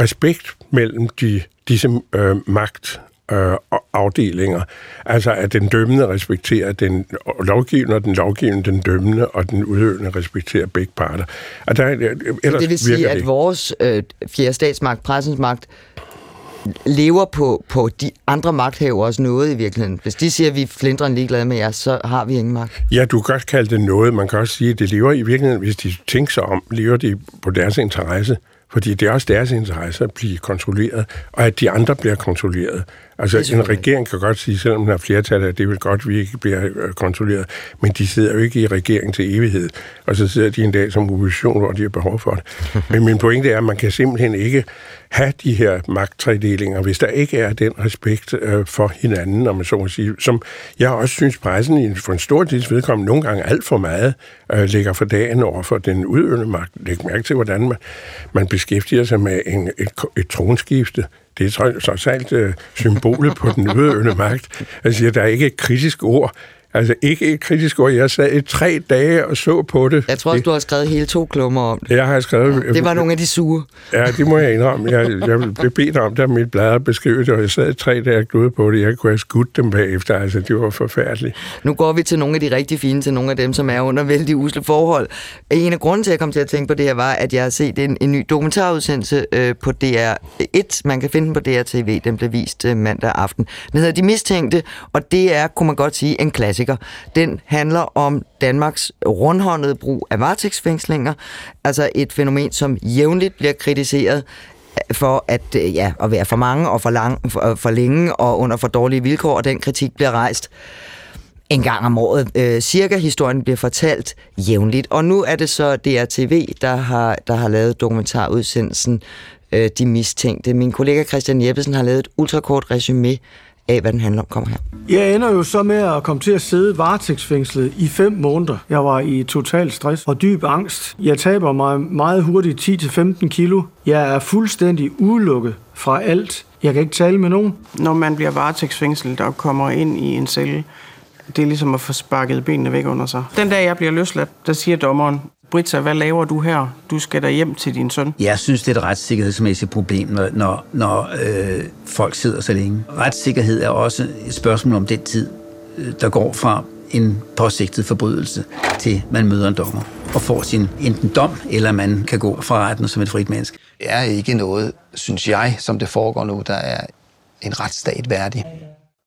respekt mellem de, disse øh, magt øh, afdelinger. Altså at den dømmende respekterer den lovgivende, og den lovgivende den dømmende, og den udøvende respekterer begge parter. Og der, ellers det vil sige, at det. vores øh, fjerde statsmagt, pressens magt, lever på, på de andre magthavers noget i virkeligheden. Hvis de siger, at vi er flindrende ligeglade med jer, så har vi ingen magt. Ja, du kan godt kalde det noget. Man kan også sige, at det lever i virkeligheden, hvis de tænker sig om, lever de på deres interesse. Fordi det er også deres interesse at blive kontrolleret, og at de andre bliver kontrolleret. Altså, en regering kan godt sige, selvom den har flertal, at det vil godt, at vi ikke bliver øh, kontrolleret, men de sidder jo ikke i regering til evighed, og så sidder de en dag som opposition, hvor de har behov for det. Men min pointe er, at man kan simpelthen ikke have de her magttredelinger, hvis der ikke er den respekt øh, for hinanden, om man så må sige, som jeg også synes, pressen for en stor tids vedkommende nogle gange alt for meget øh, ligger for dagen over for den udøvende magt. Læg mærke til, hvordan man, man beskæftiger sig med en, et, et tronskifte. Det er trods alt øh, symbolet på den udøvende magt. Altså, der er ikke et kritisk ord Altså ikke et kritisk ord. Jeg sad i tre dage og så på det. Jeg tror også, du har skrevet hele to klummer om det. Jeg har skrevet... Det var nogle af de sure. Ja, det må jeg indrømme. Jeg, jeg blev bedt om det mit blad at beskrive det, og jeg sad i tre dage og glodede på det. Jeg kunne have skudt dem bagefter. Altså, det var forfærdeligt. Nu går vi til nogle af de rigtig fine, til nogle af dem, som er under vældig usle forhold. En af grunden til, at jeg kom til at tænke på det her, var, at jeg har set en, en ny dokumentarudsendelse øh, på DR1. Man kan finde den på DR-TV. Den blev vist øh, mandag aften. Den hedder De Mistænkte, og det er, kunne man godt sige, en klassiker klassiker. Den handler om Danmarks rundhåndede brug af varetægtsfængslinger, altså et fænomen, som jævnligt bliver kritiseret for at, øh, ja, at være for mange og for, lang, for, øh, for længe og under for dårlige vilkår, og den kritik bliver rejst en gang om året. Øh, cirka historien bliver fortalt jævnligt. Og nu er det så DRTV, der har, der har lavet dokumentarudsendelsen øh, De Mistænkte. Min kollega Christian Jeppesen har lavet et ultrakort resume af, hvad den handler om, kommer her. Jeg ender jo så med at komme til at sidde varetægtsfængslet i fem måneder. Jeg var i total stress og dyb angst. Jeg taber mig meget hurtigt 10-15 kilo. Jeg er fuldstændig udelukket fra alt. Jeg kan ikke tale med nogen. Når man bliver varetægtsfængslet og kommer ind i en celle, det er ligesom at få sparket benene væk under sig. Den dag, jeg bliver løsladt, der siger dommeren, Britta, hvad laver du her? Du skal da hjem til din søn. Jeg synes, det er et retssikkerhedsmæssigt problem, når, når, når øh, folk sidder så længe. Retssikkerhed er også et spørgsmål om den tid, øh, der går fra en påsigtet forbrydelse til man møder en dommer og får sin enten dom, eller man kan gå fra retten som et frit menneske. Det er ikke noget, synes jeg, som det foregår nu, der er en retsstat værdig.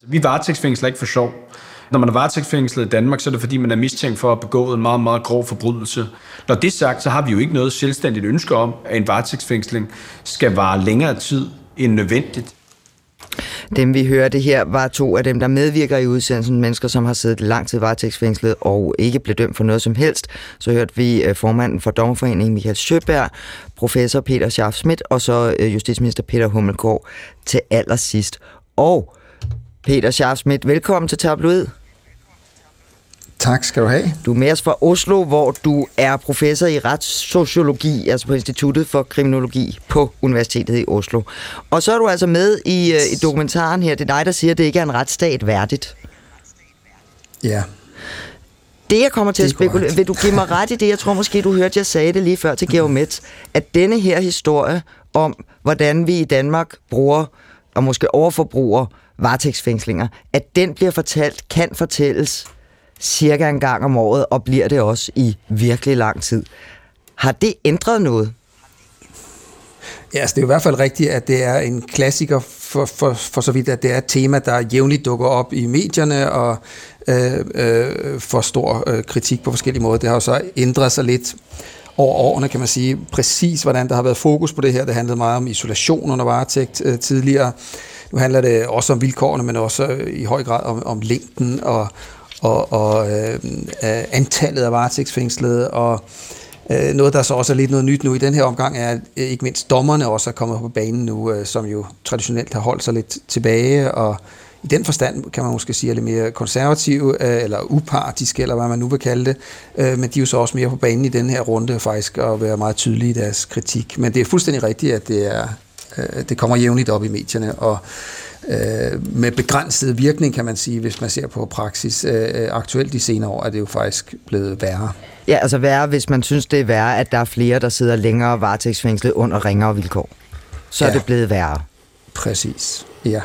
Vi varetægtsfængsler ikke for sjov. Når man er varetægtsfængslet i Danmark, så er det fordi, man er mistænkt for at begå en meget, meget grov forbrydelse. Når det er sagt, så har vi jo ikke noget selvstændigt ønske om, at en varetægtsfængsling skal vare længere tid end nødvendigt. Dem vi hørte her var to af dem, der medvirker i udsendelsen, mennesker som har siddet lang tid varetægtsfængslet og ikke blev dømt for noget som helst. Så hørte vi øh, formanden for Dommerforeningen Michael Sjøberg, professor Peter Scharf Schmidt og så øh, justitsminister Peter Hummelgaard til allersidst. Og Peter Scharf Schmidt, velkommen til Tabloid. Tak skal du have. Du er med os fra Oslo, hvor du er professor i retssociologi, altså på Instituttet for Kriminologi på Universitetet i Oslo. Og så er du altså med i, uh, i dokumentaren her. Det er dig, der siger, at det ikke er en retsstat værdigt. Ja. Det, jeg kommer til at spekulere... Vil du give mig ret i det? Jeg tror måske, du hørte, jeg sagde det lige før til Georg Metz, at denne her historie om, hvordan vi i Danmark bruger og måske overforbruger varetægtsfængslinger, at den bliver fortalt, kan fortælles cirka en gang om året, og bliver det også i virkelig lang tid. Har det ændret noget? Ja, altså det er i hvert fald rigtigt, at det er en klassiker for, for, for så vidt, at det er et tema, der jævnligt dukker op i medierne og øh, øh, får stor øh, kritik på forskellige måder. Det har jo så ændret sig lidt over årene, kan man sige, præcis hvordan der har været fokus på det her. Det handlede meget om isolation under varetægt øh, tidligere. Nu handler det også om vilkårene, men også øh, i høj grad om, om længden og, og, og øh, øh, antallet af varetægtsfængslede, og øh, noget, der så også er lidt noget nyt nu i den her omgang, er at øh, ikke mindst dommerne også er kommet på banen nu, øh, som jo traditionelt har holdt sig lidt tilbage, og i den forstand kan man måske sige, er lidt mere konservative, øh, eller upartiske, eller hvad man nu vil kalde det, øh, men de er jo så også mere på banen i den her runde faktisk, og være meget tydelige i deres kritik. Men det er fuldstændig rigtigt, at det, er, øh, det kommer jævnligt op i medierne, og øh, med begrænset virkning, kan man sige, hvis man ser på praksis. Øh, aktuelt de senere år er det jo faktisk blevet værre. Ja, altså værre, hvis man synes, det er værre, at der er flere, der sidder længere varetægtsfængslet under ringere vilkår. Så ja. er det blevet værre. Præcis, ja.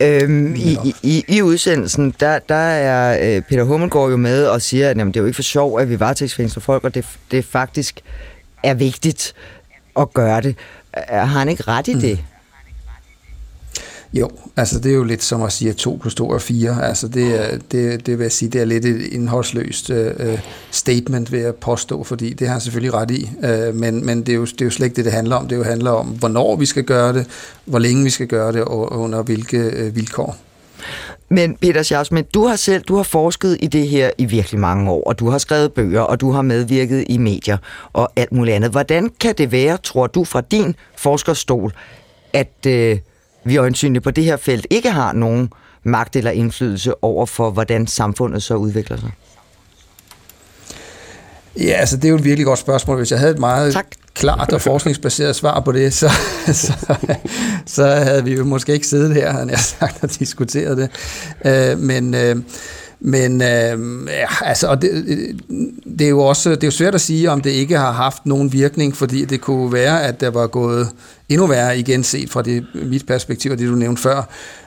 Øhm, i, i, I udsendelsen, der, der er øh, Peter Hummelgaard jo med og siger, at jamen, det er jo ikke for sjov, at vi varetægtsfængsler folk, og det, det faktisk er vigtigt at gøre det. Har han ikke ret i mm. Jo, altså det er jo lidt som at sige, at 2 plus 2 er 4. Altså det, er, det, det vil jeg sige, det er lidt et indholdsløst uh, statement, ved at påstå, fordi det har han selvfølgelig ret i. Uh, men men det, er jo, det er jo slet ikke det, det handler om. Det jo handler om, hvornår vi skal gøre det, hvor længe vi skal gøre det, og under hvilke uh, vilkår. Men Peter Schausmann, du har selv du har forsket i det her i virkelig mange år, og du har skrevet bøger, og du har medvirket i medier og alt muligt andet. Hvordan kan det være, tror du, fra din forskerstol, at øh, vi øjensynligt på det her felt ikke har nogen magt eller indflydelse over for, hvordan samfundet så udvikler sig? Ja, altså det er jo et virkelig godt spørgsmål. Hvis jeg havde et meget tak. klart og forskningsbaseret svar på det, så, så, så havde vi jo måske ikke siddet her, havde jeg sagt, og diskuteret det. Øh, men øh, men øh, ja, altså, og det, det, er jo også det er jo svært at sige, om det ikke har haft nogen virkning, fordi det kunne være, at der var gået endnu værre igen set fra det, mit perspektiv, og det du nævnte før,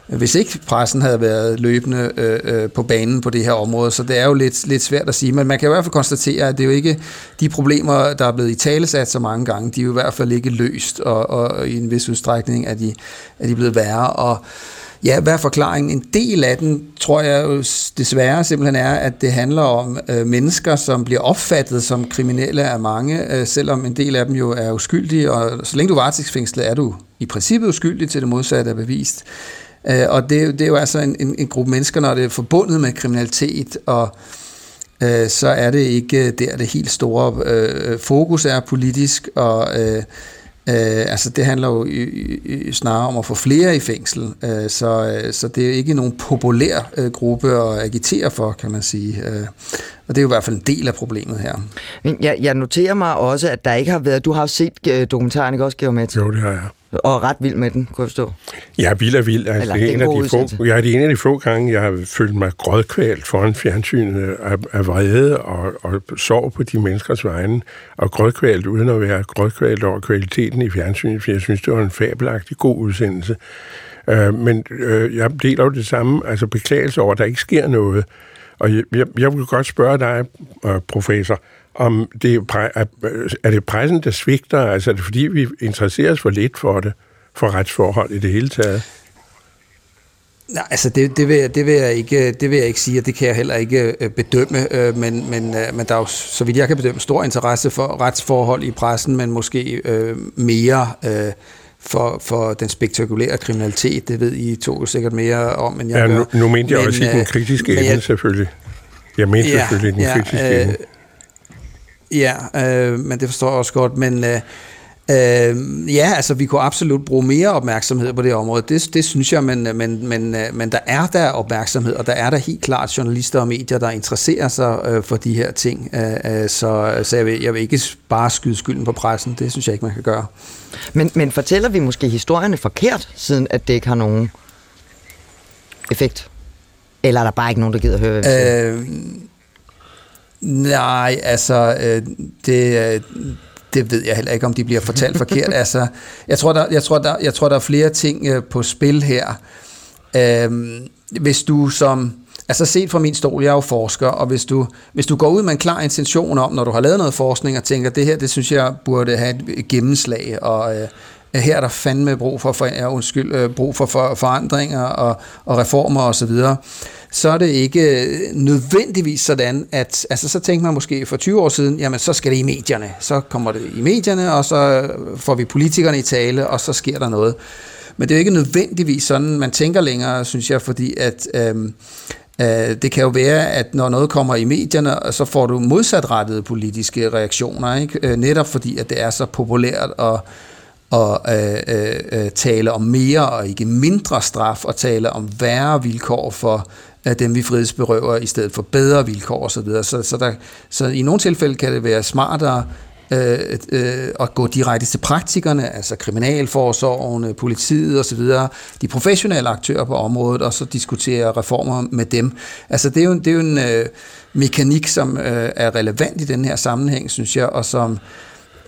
hvis ikke pressen havde været løbende øh, øh på banen på det her område. Så det er jo lidt, lidt svært at sige, men man kan i hvert fald konstatere, at det er jo ikke de problemer, der er blevet i talesat så mange gange, de er jo i hvert fald ikke løst, og, og i en vis udstrækning er de, er de blevet værre. Og Ja, hvad er forklaringen? En del af den, tror jeg jo desværre simpelthen er, at det handler om øh, mennesker, som bliver opfattet som kriminelle af mange, øh, selvom en del af dem jo er uskyldige, og så længe du er varetægtsfængslet, er du i princippet uskyldig til det modsatte er bevist. Øh, og det, det er jo altså en, en, en gruppe mennesker, når det er forbundet med kriminalitet, og øh, så er det ikke øh, der, det helt store øh, øh, fokus er politisk, og øh, Øh, altså det handler jo i, i, snarere om at få flere i fængsel, øh, så, øh, så det er ikke nogen populær øh, gruppe at agitere for, kan man sige. Øh, og det er jo i hvert fald en del af problemet her. Men jeg, jeg noterer mig også, at der ikke har været... Du har set øh, dokumentaren, ikke også, Geomet? Jo, det har jeg. Og ret vild med den, kunne jeg forstå. Er vild af vild. Altså, det er en af de få, jeg er det en af de få gange, jeg har følt mig grødkvalt foran fjernsynet af, af vrede og, og sorg på de menneskers vegne, og grødkvalt uden at være grødkvalt over kvaliteten i fjernsynet, for jeg synes, det var en fabelagtig god udsendelse. Uh, men uh, jeg deler jo det samme, altså beklagelse over, at der ikke sker noget. Og jeg, jeg, jeg vil godt spørge dig, uh, professor, om det er, er det pressen, der svigter? Altså er det fordi, vi interesserer os for lidt for det, for retsforhold i det hele taget? Nej, altså det, det, vil jeg, det, vil jeg ikke, det vil jeg ikke sige, og det kan jeg heller ikke øh, bedømme, øh, men, men, øh, men der er jo, så vidt jeg kan bedømme, stor interesse for retsforhold i pressen, men måske øh, mere øh, for, for den spektakulære kriminalitet. Det ved I to sikkert mere om, end jeg ja, gør. Nu, nu mente jeg men, også i den kritiske ende, selvfølgelig. Jeg mente ja, selvfølgelig den ja, kritiske øh, ende. Ja, øh, men det forstår jeg også godt, men øh, øh, ja, altså vi kunne absolut bruge mere opmærksomhed på det område, det, det synes jeg, men, men, men, øh, men der er der opmærksomhed, og der er der helt klart journalister og medier, der interesserer sig øh, for de her ting, øh, øh, så, så jeg, vil, jeg vil ikke bare skyde skylden på pressen, det synes jeg ikke, man kan gøre. Men, men fortæller vi måske historierne forkert, siden at det ikke har nogen effekt? Eller er der bare ikke nogen, der gider at høre, hvad vi siger? Øh, Nej, altså, øh, det, øh, det ved jeg heller ikke, om de bliver fortalt forkert. Altså, jeg, tror, der, jeg, tror, der, jeg tror, der er flere ting øh, på spil her. Øhm, hvis du som... Altså set fra min stol, jeg er jo forsker, og hvis du, hvis du går ud med en klar intention om, når du har lavet noget forskning, og tænker, det her, det synes jeg burde have et gennemslag, og øh, her er der fandme brug for, for, ja, undskyld, øh, brug for, for forandringer og, og reformer osv., og så er det ikke øh, nødvendigvis sådan, at altså, så tænker man måske for 20 år siden, jamen så skal det i medierne. Så kommer det i medierne, og så får vi politikerne i tale, og så sker der noget. Men det er jo ikke nødvendigvis sådan, man tænker længere, synes jeg, fordi at øhm, øh, det kan jo være, at når noget kommer i medierne, så får du modsatrettede politiske reaktioner, ikke? Øh, netop fordi, at det er så populært og og øh, øh, tale om mere og ikke mindre straf, og tale om værre vilkår for øh, dem, vi frihedsberøver, i stedet for bedre vilkår osv. Så, så, så, der, så i nogle tilfælde kan det være smartere øh, øh, at gå direkte til praktikerne, altså kriminalforsorgen, politiet osv., de professionelle aktører på området, og så diskutere reformer med dem. Altså det er jo, det er jo en øh, mekanik, som øh, er relevant i den her sammenhæng, synes jeg, og som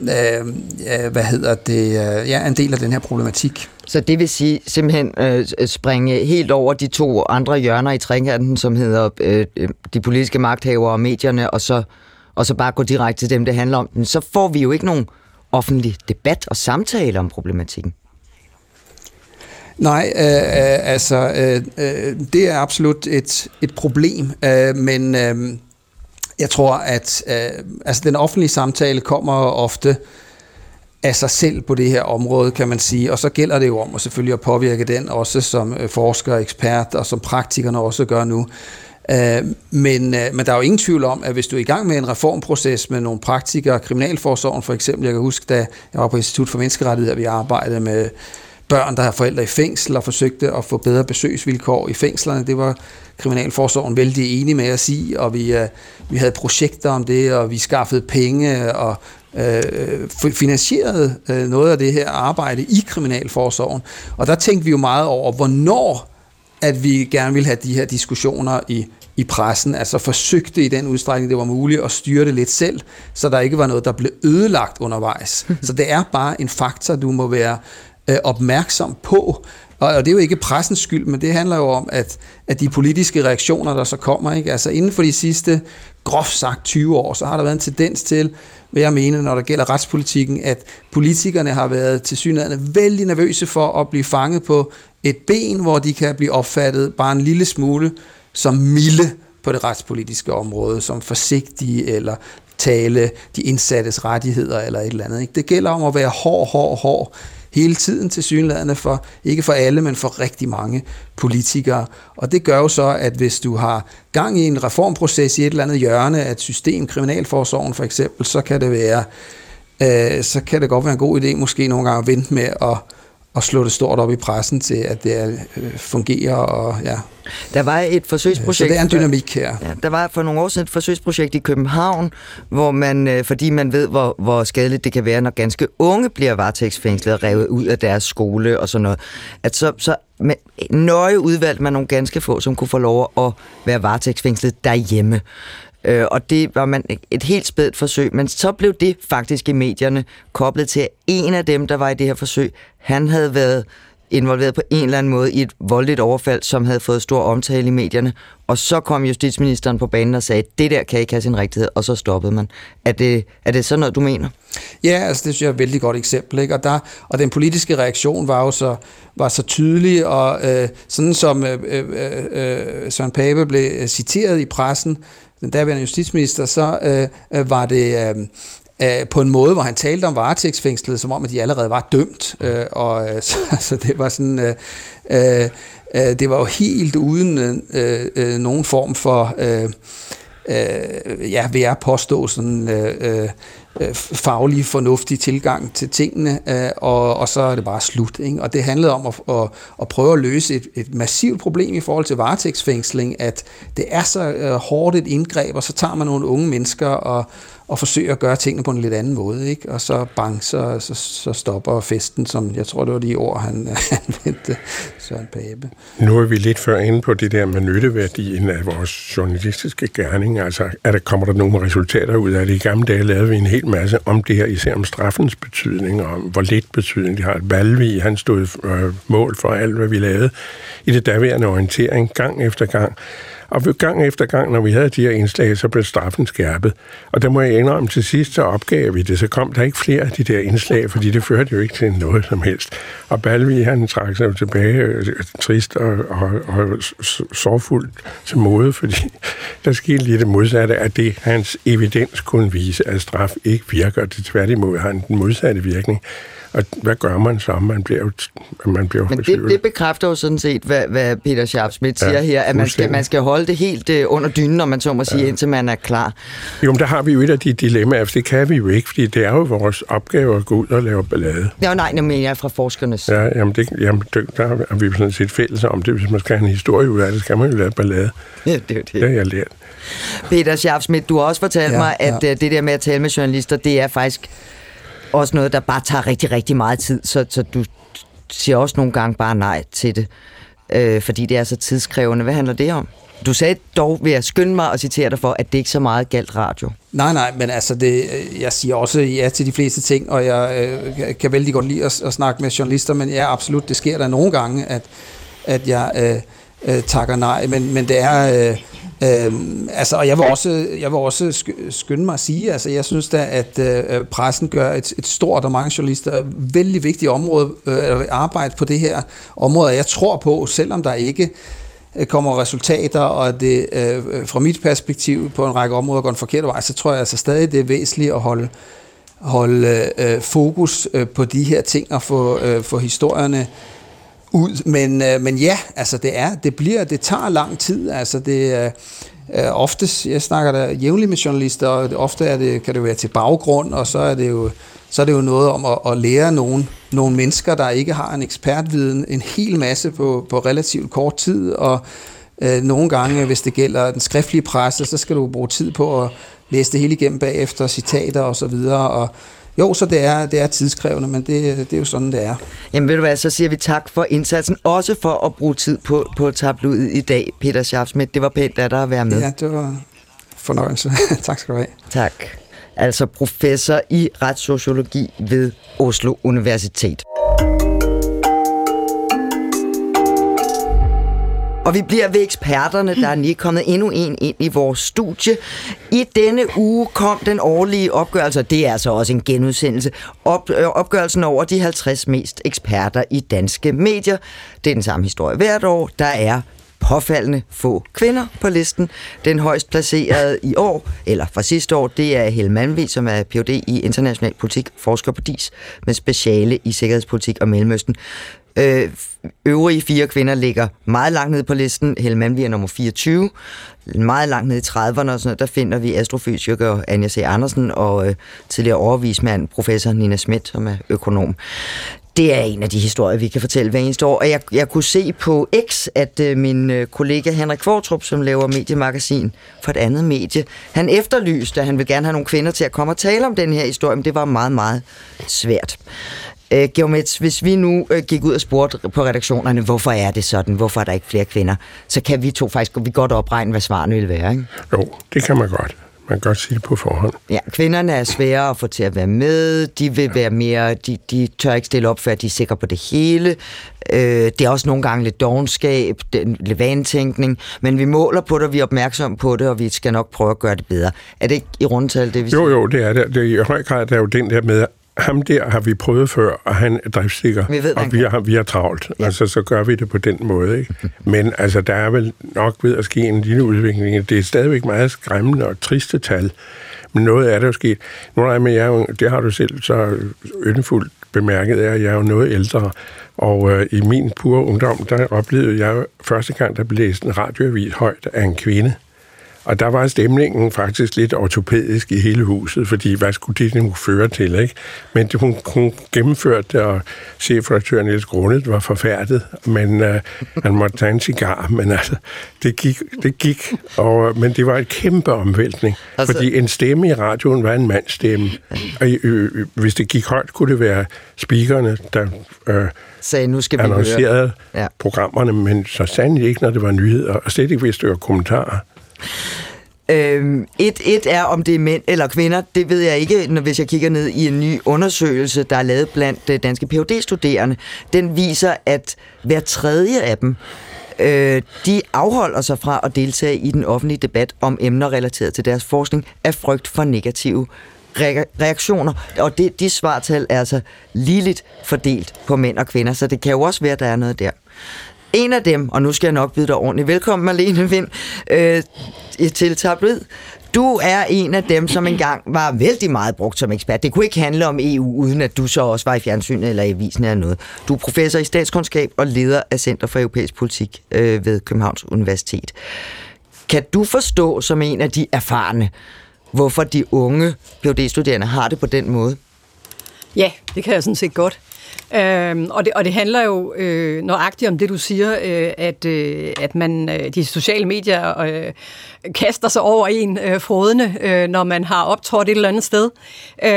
øh, hvad hedder det, øh, ja, en del af den her problematik. Så det vil sige simpelthen øh, springe helt over de to andre hjørner i trekanten, som hedder øh, de politiske magthavere og medierne, og så, og så bare gå direkte til dem, det handler om. Men så får vi jo ikke nogen offentlig debat og samtale om problematikken. Nej, øh, øh, altså øh, øh, det er absolut et, et problem, øh, men øh, jeg tror, at øh, altså, den offentlige samtale kommer ofte af sig selv på det her område, kan man sige. Og så gælder det jo om at selvfølgelig at påvirke den også som øh, forsker ekspert, og som praktikerne også gør nu. Øh, men, øh, men der er jo ingen tvivl om, at hvis du er i gang med en reformproces med nogle praktikere, kriminalforsorgen for eksempel, jeg kan huske, da jeg var på Institut for Menneskerettigheder, vi arbejdede med børn, der har forældre i fængsel og forsøgte at få bedre besøgsvilkår i fængslerne. Det var Kriminalforsorgen vældig enige med os i, og vi, vi havde projekter om det, og vi skaffede penge og øh, finansieret øh, noget af det her arbejde i Kriminalforsorgen. Og der tænkte vi jo meget over, hvornår at vi gerne ville have de her diskussioner i, i pressen, altså forsøgte i den udstrækning, det var muligt, at styre det lidt selv, så der ikke var noget, der blev ødelagt undervejs. så det er bare en faktor, du må være øh, opmærksom på, og, og det er jo ikke pressens skyld, men det handler jo om, at, at de politiske reaktioner, der så kommer, ikke? altså inden for de sidste groft sagt 20 år, så har der været en tendens til, hvad jeg mener, når det gælder retspolitikken, at politikerne har været til synligheden vældig nervøse for at blive fanget på et ben, hvor de kan blive opfattet bare en lille smule som milde på det retspolitiske område, som forsigtige eller tale de indsattes rettigheder eller et eller andet. Ikke? Det gælder om at være hård, hård, hård hele tiden til synlædende for, ikke for alle, men for rigtig mange politikere. Og det gør jo så, at hvis du har gang i en reformproces i et eller andet hjørne af et system, kriminalforsorgen for eksempel, så kan det være, øh, så kan det godt være en god idé måske nogle gange at vente med at og slå det stort op i pressen til, at det øh, fungerer. Og, ja. Der var et forsøgsprojekt... Så det er en dynamik her. Ja, der var for nogle år siden et forsøgsprojekt i København, hvor man, øh, fordi man ved, hvor, hvor skadeligt det kan være, når ganske unge bliver varetægtsfængslet og revet ud af deres skole og sådan noget, at så, så med, nøje udvalgte man nogle ganske få, som kunne få lov at være varetægtsfængslet derhjemme. Øh, og det var man et helt spædt forsøg, men så blev det faktisk i medierne koblet til, at en af dem, der var i det her forsøg, han havde været involveret på en eller anden måde i et voldeligt overfald, som havde fået stor omtale i medierne. Og så kom justitsministeren på banen og sagde, det der kan ikke have sin rigtighed, og så stoppede man. Er det, er det sådan noget, du mener? Ja, altså det synes jeg er et vældig godt eksempel. Ikke? Og, der, og den politiske reaktion var jo så, var så tydelig, og øh, sådan som øh, øh, øh, øh Søren Pape blev øh, citeret i pressen, den daværende justitsminister, så øh, øh, var det... Øh, øh, på en måde, hvor han talte om varetægtsfængslet, som om, at de allerede var dømt. Øh, og øh, så, så det var sådan... Øh, øh, det var jo helt uden øh, øh, nogen form for... Øh, øh, ja, vil jeg påstå sådan øh, øh, faglig, fornuftig tilgang til tingene, øh, og, og så er det bare slut. Ikke? Og det handlede om at, at, at prøve at løse et, et massivt problem i forhold til varetægtsfængsling, at det er så øh, hårdt et indgreb, og så tager man nogle unge mennesker og, og forsøge at gøre tingene på en lidt anden måde, ikke? Og så bang, så, så, så stopper festen, som jeg tror, det var de ord, han anvendte, Søren Pape. Nu er vi lidt før inde på det der med nytteværdien af vores journalistiske gerning. Altså, er der, kommer der nogle resultater ud af det? I gamle dage lavede vi en hel masse om det her, især om straffens betydning, og om hvor lidt betydning det har. Valvi, han stod øh, mål for alt, hvad vi lavede i det daværende orientering, gang efter gang. Og gang efter gang, når vi havde de her indslag, så blev straffen skærpet. Og der må jeg indrømme, til sidst så opgav vi det, så kom der ikke flere af de der indslag, fordi det førte jo ikke til noget som helst. Og Balvi, han trak sig tilbage øh, trist og, og, og sorgfuldt til mode, fordi der skete lige det modsatte af det, hans evidens kunne vise, at straf ikke virker. Det tværtimod har den modsatte virkning. Og hvad gør man så? Man bliver jo, man bliver Men det, det bekræfter jo sådan set, hvad, hvad Peter Schaap Schmidt siger ja, her, at man skal, man skal holde det helt uh, under dynen, når man så må sige, ja. indtil man er klar. Jo, men der har vi jo et af de dilemmaer, for det kan vi jo ikke, fordi det er jo vores opgave at gå ud og lave ballade. Ja, nej, nu mener jeg fra forskernes. Ja, jamen, det, jamen det, der har vi sådan set fælles om det. Hvis man skal have en historie ud af det, skal man jo lave ballade. Ja, det er det. Det har jeg lært. Peter Schaap Schmidt, du har også fortalt ja, mig, at ja. Uh, det der med at tale med journalister, det er faktisk også noget, der bare tager rigtig, rigtig meget tid, så, så du siger også nogle gange bare nej til det, øh, fordi det er så tidskrævende. Hvad handler det om? Du sagde dog, vil jeg skynde mig og citere dig for, at det ikke så meget galt radio. Nej, nej, men altså, det, øh, jeg siger også ja til de fleste ting, og jeg øh, kan vældig godt lide at, at snakke med journalister, men ja, absolut, det sker der nogle gange, at, at jeg øh, øh, takker nej, men, men det er... Øh, Øhm, altså, og jeg vil også, jeg vil også skynde mig at sige, altså, jeg synes da, at øh, øh, pressen gør et, et stort og mange journalister vældig vigtigt område, øh, arbejde på det her område, jeg tror på, selvom der ikke øh, kommer resultater, og det øh, øh, fra mit perspektiv på en række områder går en forkert vej, så tror jeg altså stadig, det er væsentligt at holde holde øh, fokus øh, på de her ting og få, øh, få historierne ud. Men, øh, men ja, altså det er, det bliver, det tager lang tid. Altså det, øh, øh oftest, jeg snakker der jævnligt med journalister, og ofte er det, kan det være til baggrund, og så er det jo, så er det jo noget om at, at lære nogen, nogle mennesker, der ikke har en ekspertviden, en hel masse på, på relativt kort tid, og øh, nogle gange, hvis det gælder den skriftlige presse, så skal du bruge tid på at læse det hele igennem bagefter, citater og så videre, og jo, så det er, det er tidskrævende, men det, det er jo sådan, det er. Jamen ved du hvad, så siger vi tak for indsatsen, også for at bruge tid på, på tabloidet i dag, Peter Schafsmith. Det var pænt af dig at være med. Ja, det var fornøjelse. tak skal du have. Tak. Altså professor i retssociologi ved Oslo Universitet. Og vi bliver ved eksperterne, der er lige kommet endnu en ind i vores studie. I denne uge kom den årlige opgørelse, og det er altså også en genudsendelse, op, øh, opgørelsen over de 50 mest eksperter i danske medier. Det er den samme historie hvert år. Der er påfaldende få kvinder på listen. Den højst placerede i år, eller fra sidste år, det er Helle Manvi, som er Ph.D. i international politik, forsker på DIS, med speciale i sikkerhedspolitik og Mellemøsten. Øh, øvrige fire kvinder ligger meget langt nede på listen. Helman, vi er nummer 24. Meget langt nede i 30'erne og sådan noget, der finder vi astrofysiker Anja C. Andersen og øh, tidligere overvismand professor Nina Schmidt, som er økonom. Det er en af de historier, vi kan fortælle hver eneste år. Og jeg, jeg kunne se på X, at øh, min øh, kollega Henrik Kvartrup, som laver mediemagasin for et andet medie, han efterlyste, at han vil gerne have nogle kvinder til at komme og tale om den her historie, men det var meget, meget svært. Øh, Geomets, hvis vi nu øh, gik ud og spurgte på redaktionerne, hvorfor er det sådan, hvorfor er der ikke flere kvinder, så kan vi to faktisk vi godt opregne, hvad svarene vil være, ikke? Jo, det kan man godt. Man kan godt sige det på forhånd. Ja, kvinderne er svære at få til at være med. De vil være mere, de, de tør ikke stille op, før de er sikre på det hele. Øh, det er også nogle gange lidt dogenskab, lidt vantænkning, men vi måler på det, vi er opmærksomme på det, og vi skal nok prøve at gøre det bedre. Er det ikke i rundtal, det vi Jo, jo, det er det. det er I høj grad der er jo den der med, ham der har vi prøvet før, og han er driftsikker, vi ved, og vi har, vi har travlt. Ja. Altså, så gør vi det på den måde. Ikke? Men altså, der er vel nok ved at ske en lille udvikling. Det er stadigvæk meget skræmmende og triste tal, men noget er der jo sket. Nu er jeg jo, det har du selv så yndefuldt bemærket, er, at jeg er jo noget ældre, og øh, i min pure ungdom, der oplevede jeg første gang, der blev læst en radioavis højt af en kvinde. Og der var stemningen faktisk lidt ortopædisk i hele huset, fordi hvad skulle det nu føre til, ikke? Men hun, hun gennemførte det, og chefredaktør Niels Grundet var forfærdet, men uh, han måtte tage en cigar, men altså, det gik, det gik og, men det var et kæmpe omvæltning, altså... fordi en stemme i radioen var en mandstemme, og øh, øh, hvis det gik højt, kunne det være speakerne, der øh, sagde, nu skal vi annoncerede ja. programmerne, men så sandelig ikke, når det var nyheder, og slet ikke, hvis det var kommentarer. Øhm, et, et er, om det er mænd eller kvinder. Det ved jeg ikke, når, hvis jeg kigger ned i en ny undersøgelse, der er lavet blandt øh, danske phd studerende Den viser, at hver tredje af dem, øh, de afholder sig fra at deltage i den offentlige debat om emner relateret til deres forskning af frygt for negative reaktioner. Og det, de svartal er altså ligeligt fordelt på mænd og kvinder, så det kan jo også være, at der er noget der. En af dem, og nu skal jeg nok byde dig ordentligt velkommen, Marlene Vind, øh, til Tabloid. Du er en af dem, som engang var vældig meget brugt som ekspert. Det kunne ikke handle om EU, uden at du så også var i fjernsynet eller i avisen eller noget. Du er professor i statskundskab og leder af Center for Europæisk Politik øh, ved Københavns Universitet. Kan du forstå som en af de erfarne, hvorfor de unge PhD-studerende har det på den måde? Ja, det kan jeg sådan set godt. Øhm, og, det, og det handler jo øh, nøjagtigt om det, du siger, øh, at, øh, at man øh, de sociale medier øh, kaster sig over en øh, frodende, øh, når man har optrådt et eller andet sted. Øh,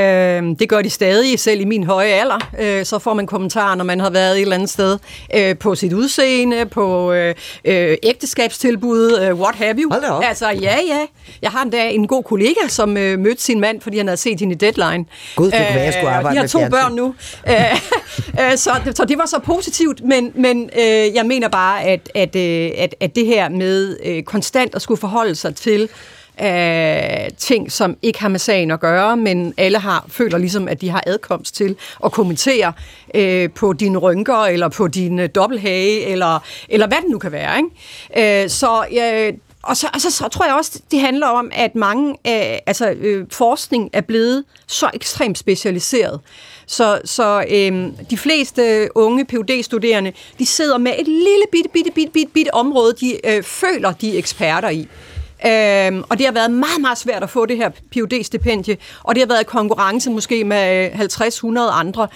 det gør de stadig, selv i min høje alder. Øh, så får man kommentarer, når man har været et eller andet sted øh, på sit udseende, på øh, øh, ægteskabstilbud, øh, what have you. Altså, ja, ja. Jeg har endda en god kollega, som øh, mødte sin mand, fordi han havde set hende i Deadline. Gud, det kunne være, jeg skulle arbejde De har to børn nu. Øh, Øh, så, så det var så positivt, men, men øh, jeg mener bare, at, at, øh, at, at det her med øh, konstant at skulle forholde sig til øh, ting, som ikke har med sagen at gøre, men alle har føler ligesom, at de har adkomst til at kommentere øh, på dine rynker, eller på din øh, dobbelthage, eller, eller hvad det nu kan være. Ikke? Øh, så øh, og, så, altså, så, tror jeg også, det handler om, at mange øh, altså, øh, forskning er blevet så ekstremt specialiseret. Så, så øh, de fleste unge phd studerende de sidder med et lille bitte, bitte, bitte, bitte, bitte område, de øh, føler, de er eksperter i. Øhm, og det har været meget, meget svært at få det her phd stipendie og det har været konkurrence måske med 50-100 andre.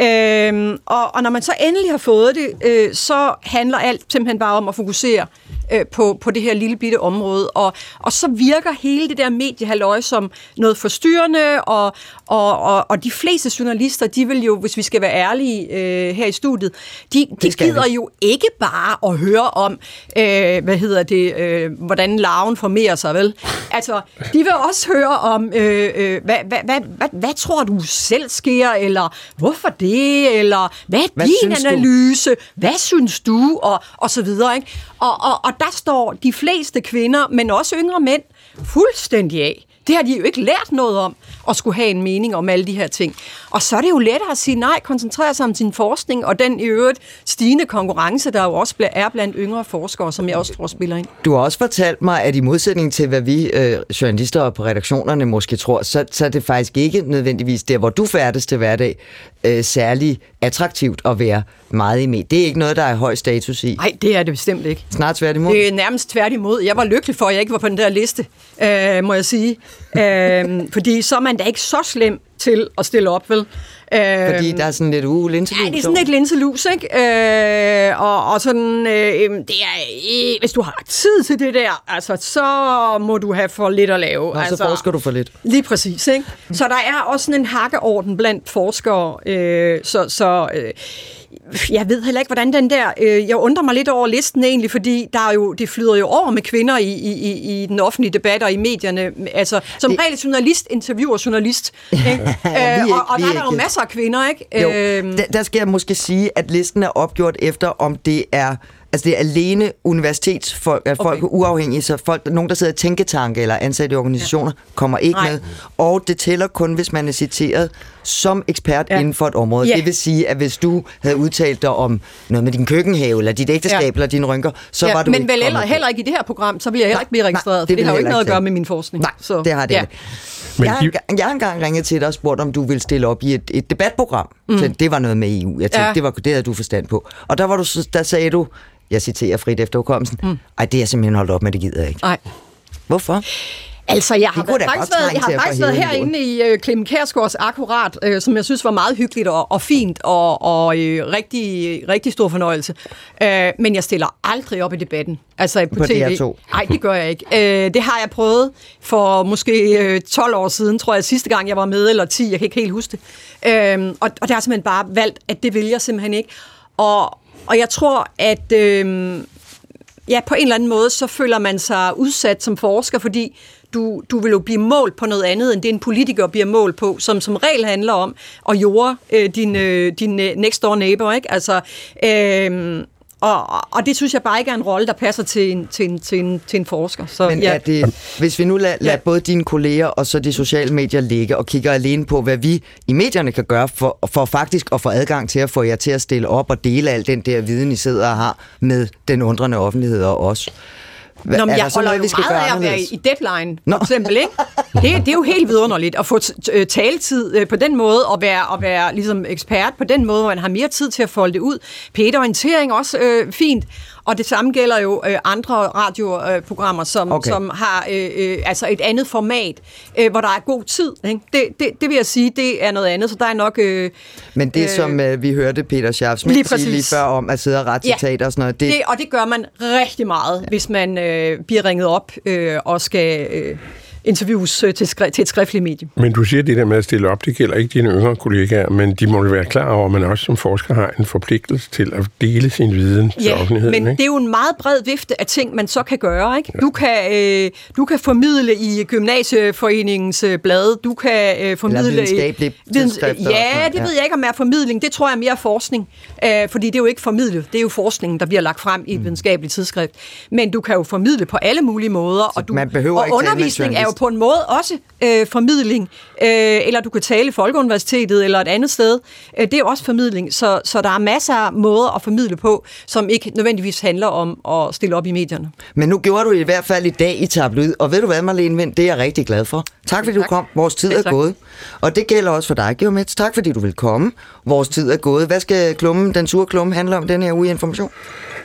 Øhm, og, og når man så endelig har fået det, øh, så handler alt simpelthen bare om at fokusere øh, på, på det her lille bitte område. Og, og så virker hele det der mediehalløj som noget forstyrrende, og, og, og, og de fleste journalister, de vil jo, hvis vi skal være ærlige øh, her i studiet, de, de gider vi. jo ikke bare at høre om, øh, hvad hedder det, øh, hvordan larven formerer sig, vel? Altså, de vil også høre om, øh, øh, hvad, hvad, hvad, hvad, hvad tror du selv sker, eller hvorfor det, eller hvad er hvad din analyse, du? hvad synes du, og, og så videre, ikke? Og, og, og der står de fleste kvinder, men også yngre mænd, fuldstændig af. Det har de jo ikke lært noget om, at skulle have en mening om alle de her ting. Og så er det jo lettere at sige nej, koncentrere sig om sin forskning, og den i øvrigt stigende konkurrence, der jo også er blandt yngre forskere, som jeg også tror spiller ind. Du har også fortalt mig, at i modsætning til, hvad vi øh, journalister på redaktionerne måske tror, så, så er det faktisk ikke nødvendigvis der, hvor du færdes til hverdag, øh, særlig attraktivt at være meget i med. Det er ikke noget, der er høj status i. Nej, det er det bestemt ikke. Snart tværtimod? Det er nærmest tværtimod. Jeg var lykkelig for, at jeg ikke var på den der liste, øh, må jeg sige. øh, fordi så er man da ikke så slem til at stille op, vel? Fordi der er sådan lidt uh, linselus Ja, det er sådan lidt linselus, ikke? Øh, og, og sådan, øh, det er, øh, hvis du har tid til det der, altså, så må du have for lidt at lave. Nå, altså, så forsker du for lidt. Lige præcis, ikke? Så der er også sådan en hakkeorden blandt forskere, øh, så, så øh, jeg ved heller ikke, hvordan den der... Øh, jeg undrer mig lidt over listen egentlig, fordi der er jo, det flyder jo over med kvinder i, i, i den offentlige debat og i medierne. Altså, som det... regel journalist interviewer journalist. Ikke? øh, og, og der er der jo masser af kvinder, ikke? Jo, øh, der, der skal jeg måske sige, at listen er opgjort efter, om det er Altså det er alene universitetsfolk, okay. folk uafhængige, så folk, nogen, der sidder i tænketanke eller ansatte i organisationer, ja. kommer ikke Nej. med. Og det tæller kun, hvis man er citeret som ekspert ja. inden for et område. Ja. Det vil sige, at hvis du havde udtalt dig om noget med din køkkenhave, eller dit ægteskab, ja. eller dine rynker, så ja. var du Men vel heller, heller ikke i det her program, så vil jeg heller ikke blive registreret, Nej, det, for det har jo ikke noget at gøre med min forskning. Nej, så. det har det ja. Men jeg, har, jeg har engang ringet til dig og spurgt, om du vil stille op i et, et debatprogram. Mm. Så det var noget med EU. Jeg tænkte, ja. det, var, det havde du forstand på. Og der, var du, der sagde du, jeg citerer frit efter hukommelsen, mm. ej, det er simpelthen holdt op med, det gider jeg ikke. Nej. Hvorfor? Altså, jeg har faktisk været, jeg har faktisk været herinde i uh, Clemen Kærsgaards Akkurat, uh, som jeg synes var meget hyggeligt og, og fint og, og uh, rigtig, rigtig stor fornøjelse. Uh, men jeg stiller aldrig op i debatten. Altså på, på TV. Nej, det gør jeg ikke. Uh, det har jeg prøvet for måske uh, 12 år siden, tror jeg, sidste gang jeg var med, eller 10, jeg kan ikke helt huske det. Uh, og, og det har simpelthen bare valgt, at det vil jeg simpelthen ikke. Og, og jeg tror, at øh, ja, på en eller anden måde, så føler man sig udsat som forsker, fordi du, du vil jo blive målt på noget andet, end det en politiker bliver målt på, som som regel handler om at jorde øh, din, øh, din øh, next door neighbor, ikke? Altså, øh, og, og det synes jeg bare ikke er en rolle, der passer til en, til en, til en, til en forsker. Så, Men ja. er det, hvis vi nu lader, lader ja. både dine kolleger og så de sociale medier ligge og kigger alene på, hvad vi i medierne kan gøre for, for faktisk at få adgang til at få jer til at stille op og dele al den der viden, I sidder og har med den undrende offentlighed og os. Nå, men jeg holder noget, jo meget af at være i deadline, for Nå. eksempel. Ikke? Det, det er jo helt vidunderligt at få øh, taletid øh, på den måde, og være, og være ligesom ekspert på den måde, hvor man har mere tid til at folde det ud. Peter-orientering også øh, fint. Og det samme gælder jo øh, andre radioprogrammer, som, okay. som har øh, øh, altså et andet format, øh, hvor der er god tid. Ikke? Det, det, det vil jeg sige, det er noget andet, så der er nok... Øh, Men det, øh, som øh, vi hørte Peter Schaff lige sige lige før om at sidde og rette ja, og sådan noget... Det... Det, og det gør man rigtig meget, ja. hvis man øh, bliver ringet op øh, og skal... Øh, interviews øh, til, skri- til et skriftligt medie. Men du siger, at det der med at stille op, det gælder ikke dine yngre kollegaer, men de må være klar over, at man også som forsker har en forpligtelse til at dele sin viden ja, til offentligheden. men ikke? det er jo en meget bred vifte af ting, man så kan gøre. Ikke? Ja. Du, kan, øh, du kan formidle i Gymnasieforeningens øh, blad, du kan øh, formidle... Eller videnskabelige tidsskrifter. Ja, det ved jeg ikke om er formidling. Det tror jeg er mere forskning, øh, fordi det er jo ikke formidlet. Det er jo forskningen, der bliver lagt frem i et mm. videnskabeligt tidsskrift. Men du kan jo formidle på alle mulige måder, så og, du, man behøver og ikke undervisning er jo på en måde også øh, formidling, øh, eller du kan tale i Folkeuniversitetet eller et andet sted. Øh, det er også formidling, så, så der er masser af måder at formidle på, som ikke nødvendigvis handler om at stille op i medierne. Men nu gjorde du i hvert fald i dag i tabloid, og ved du hvad, Marlene Vind, det er jeg rigtig glad for. Tak fordi tak. du kom. Vores tid er gået. Og det gælder også for dig, Geomets. Tak fordi du vil komme. Vores tid er gået. Hvad skal klummen, den sure klumme handle om den her uge information?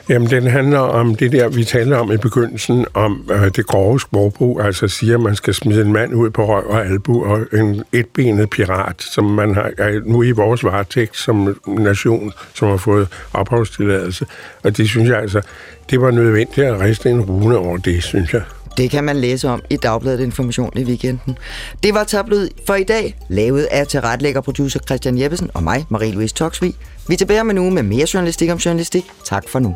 Jamen, den handler om det der, vi talte om i begyndelsen, om øh, det grove sprogbrug, altså siger, at man skal smide en mand ud på røv og albu, og en etbenet pirat, som man har er nu i vores varetægt som nation, som har fået opholdstilladelse. Og det synes jeg altså, det var nødvendigt at riste en rune over det, synes jeg. Det kan man læse om i Dagbladet Information i weekenden. Det var tablet for i dag, lavet af tilretlægger producer Christian Jeppesen og mig, Marie-Louise Toksvig. Vi er tilbage om en uge med mere journalistik om journalistik. Tak for nu.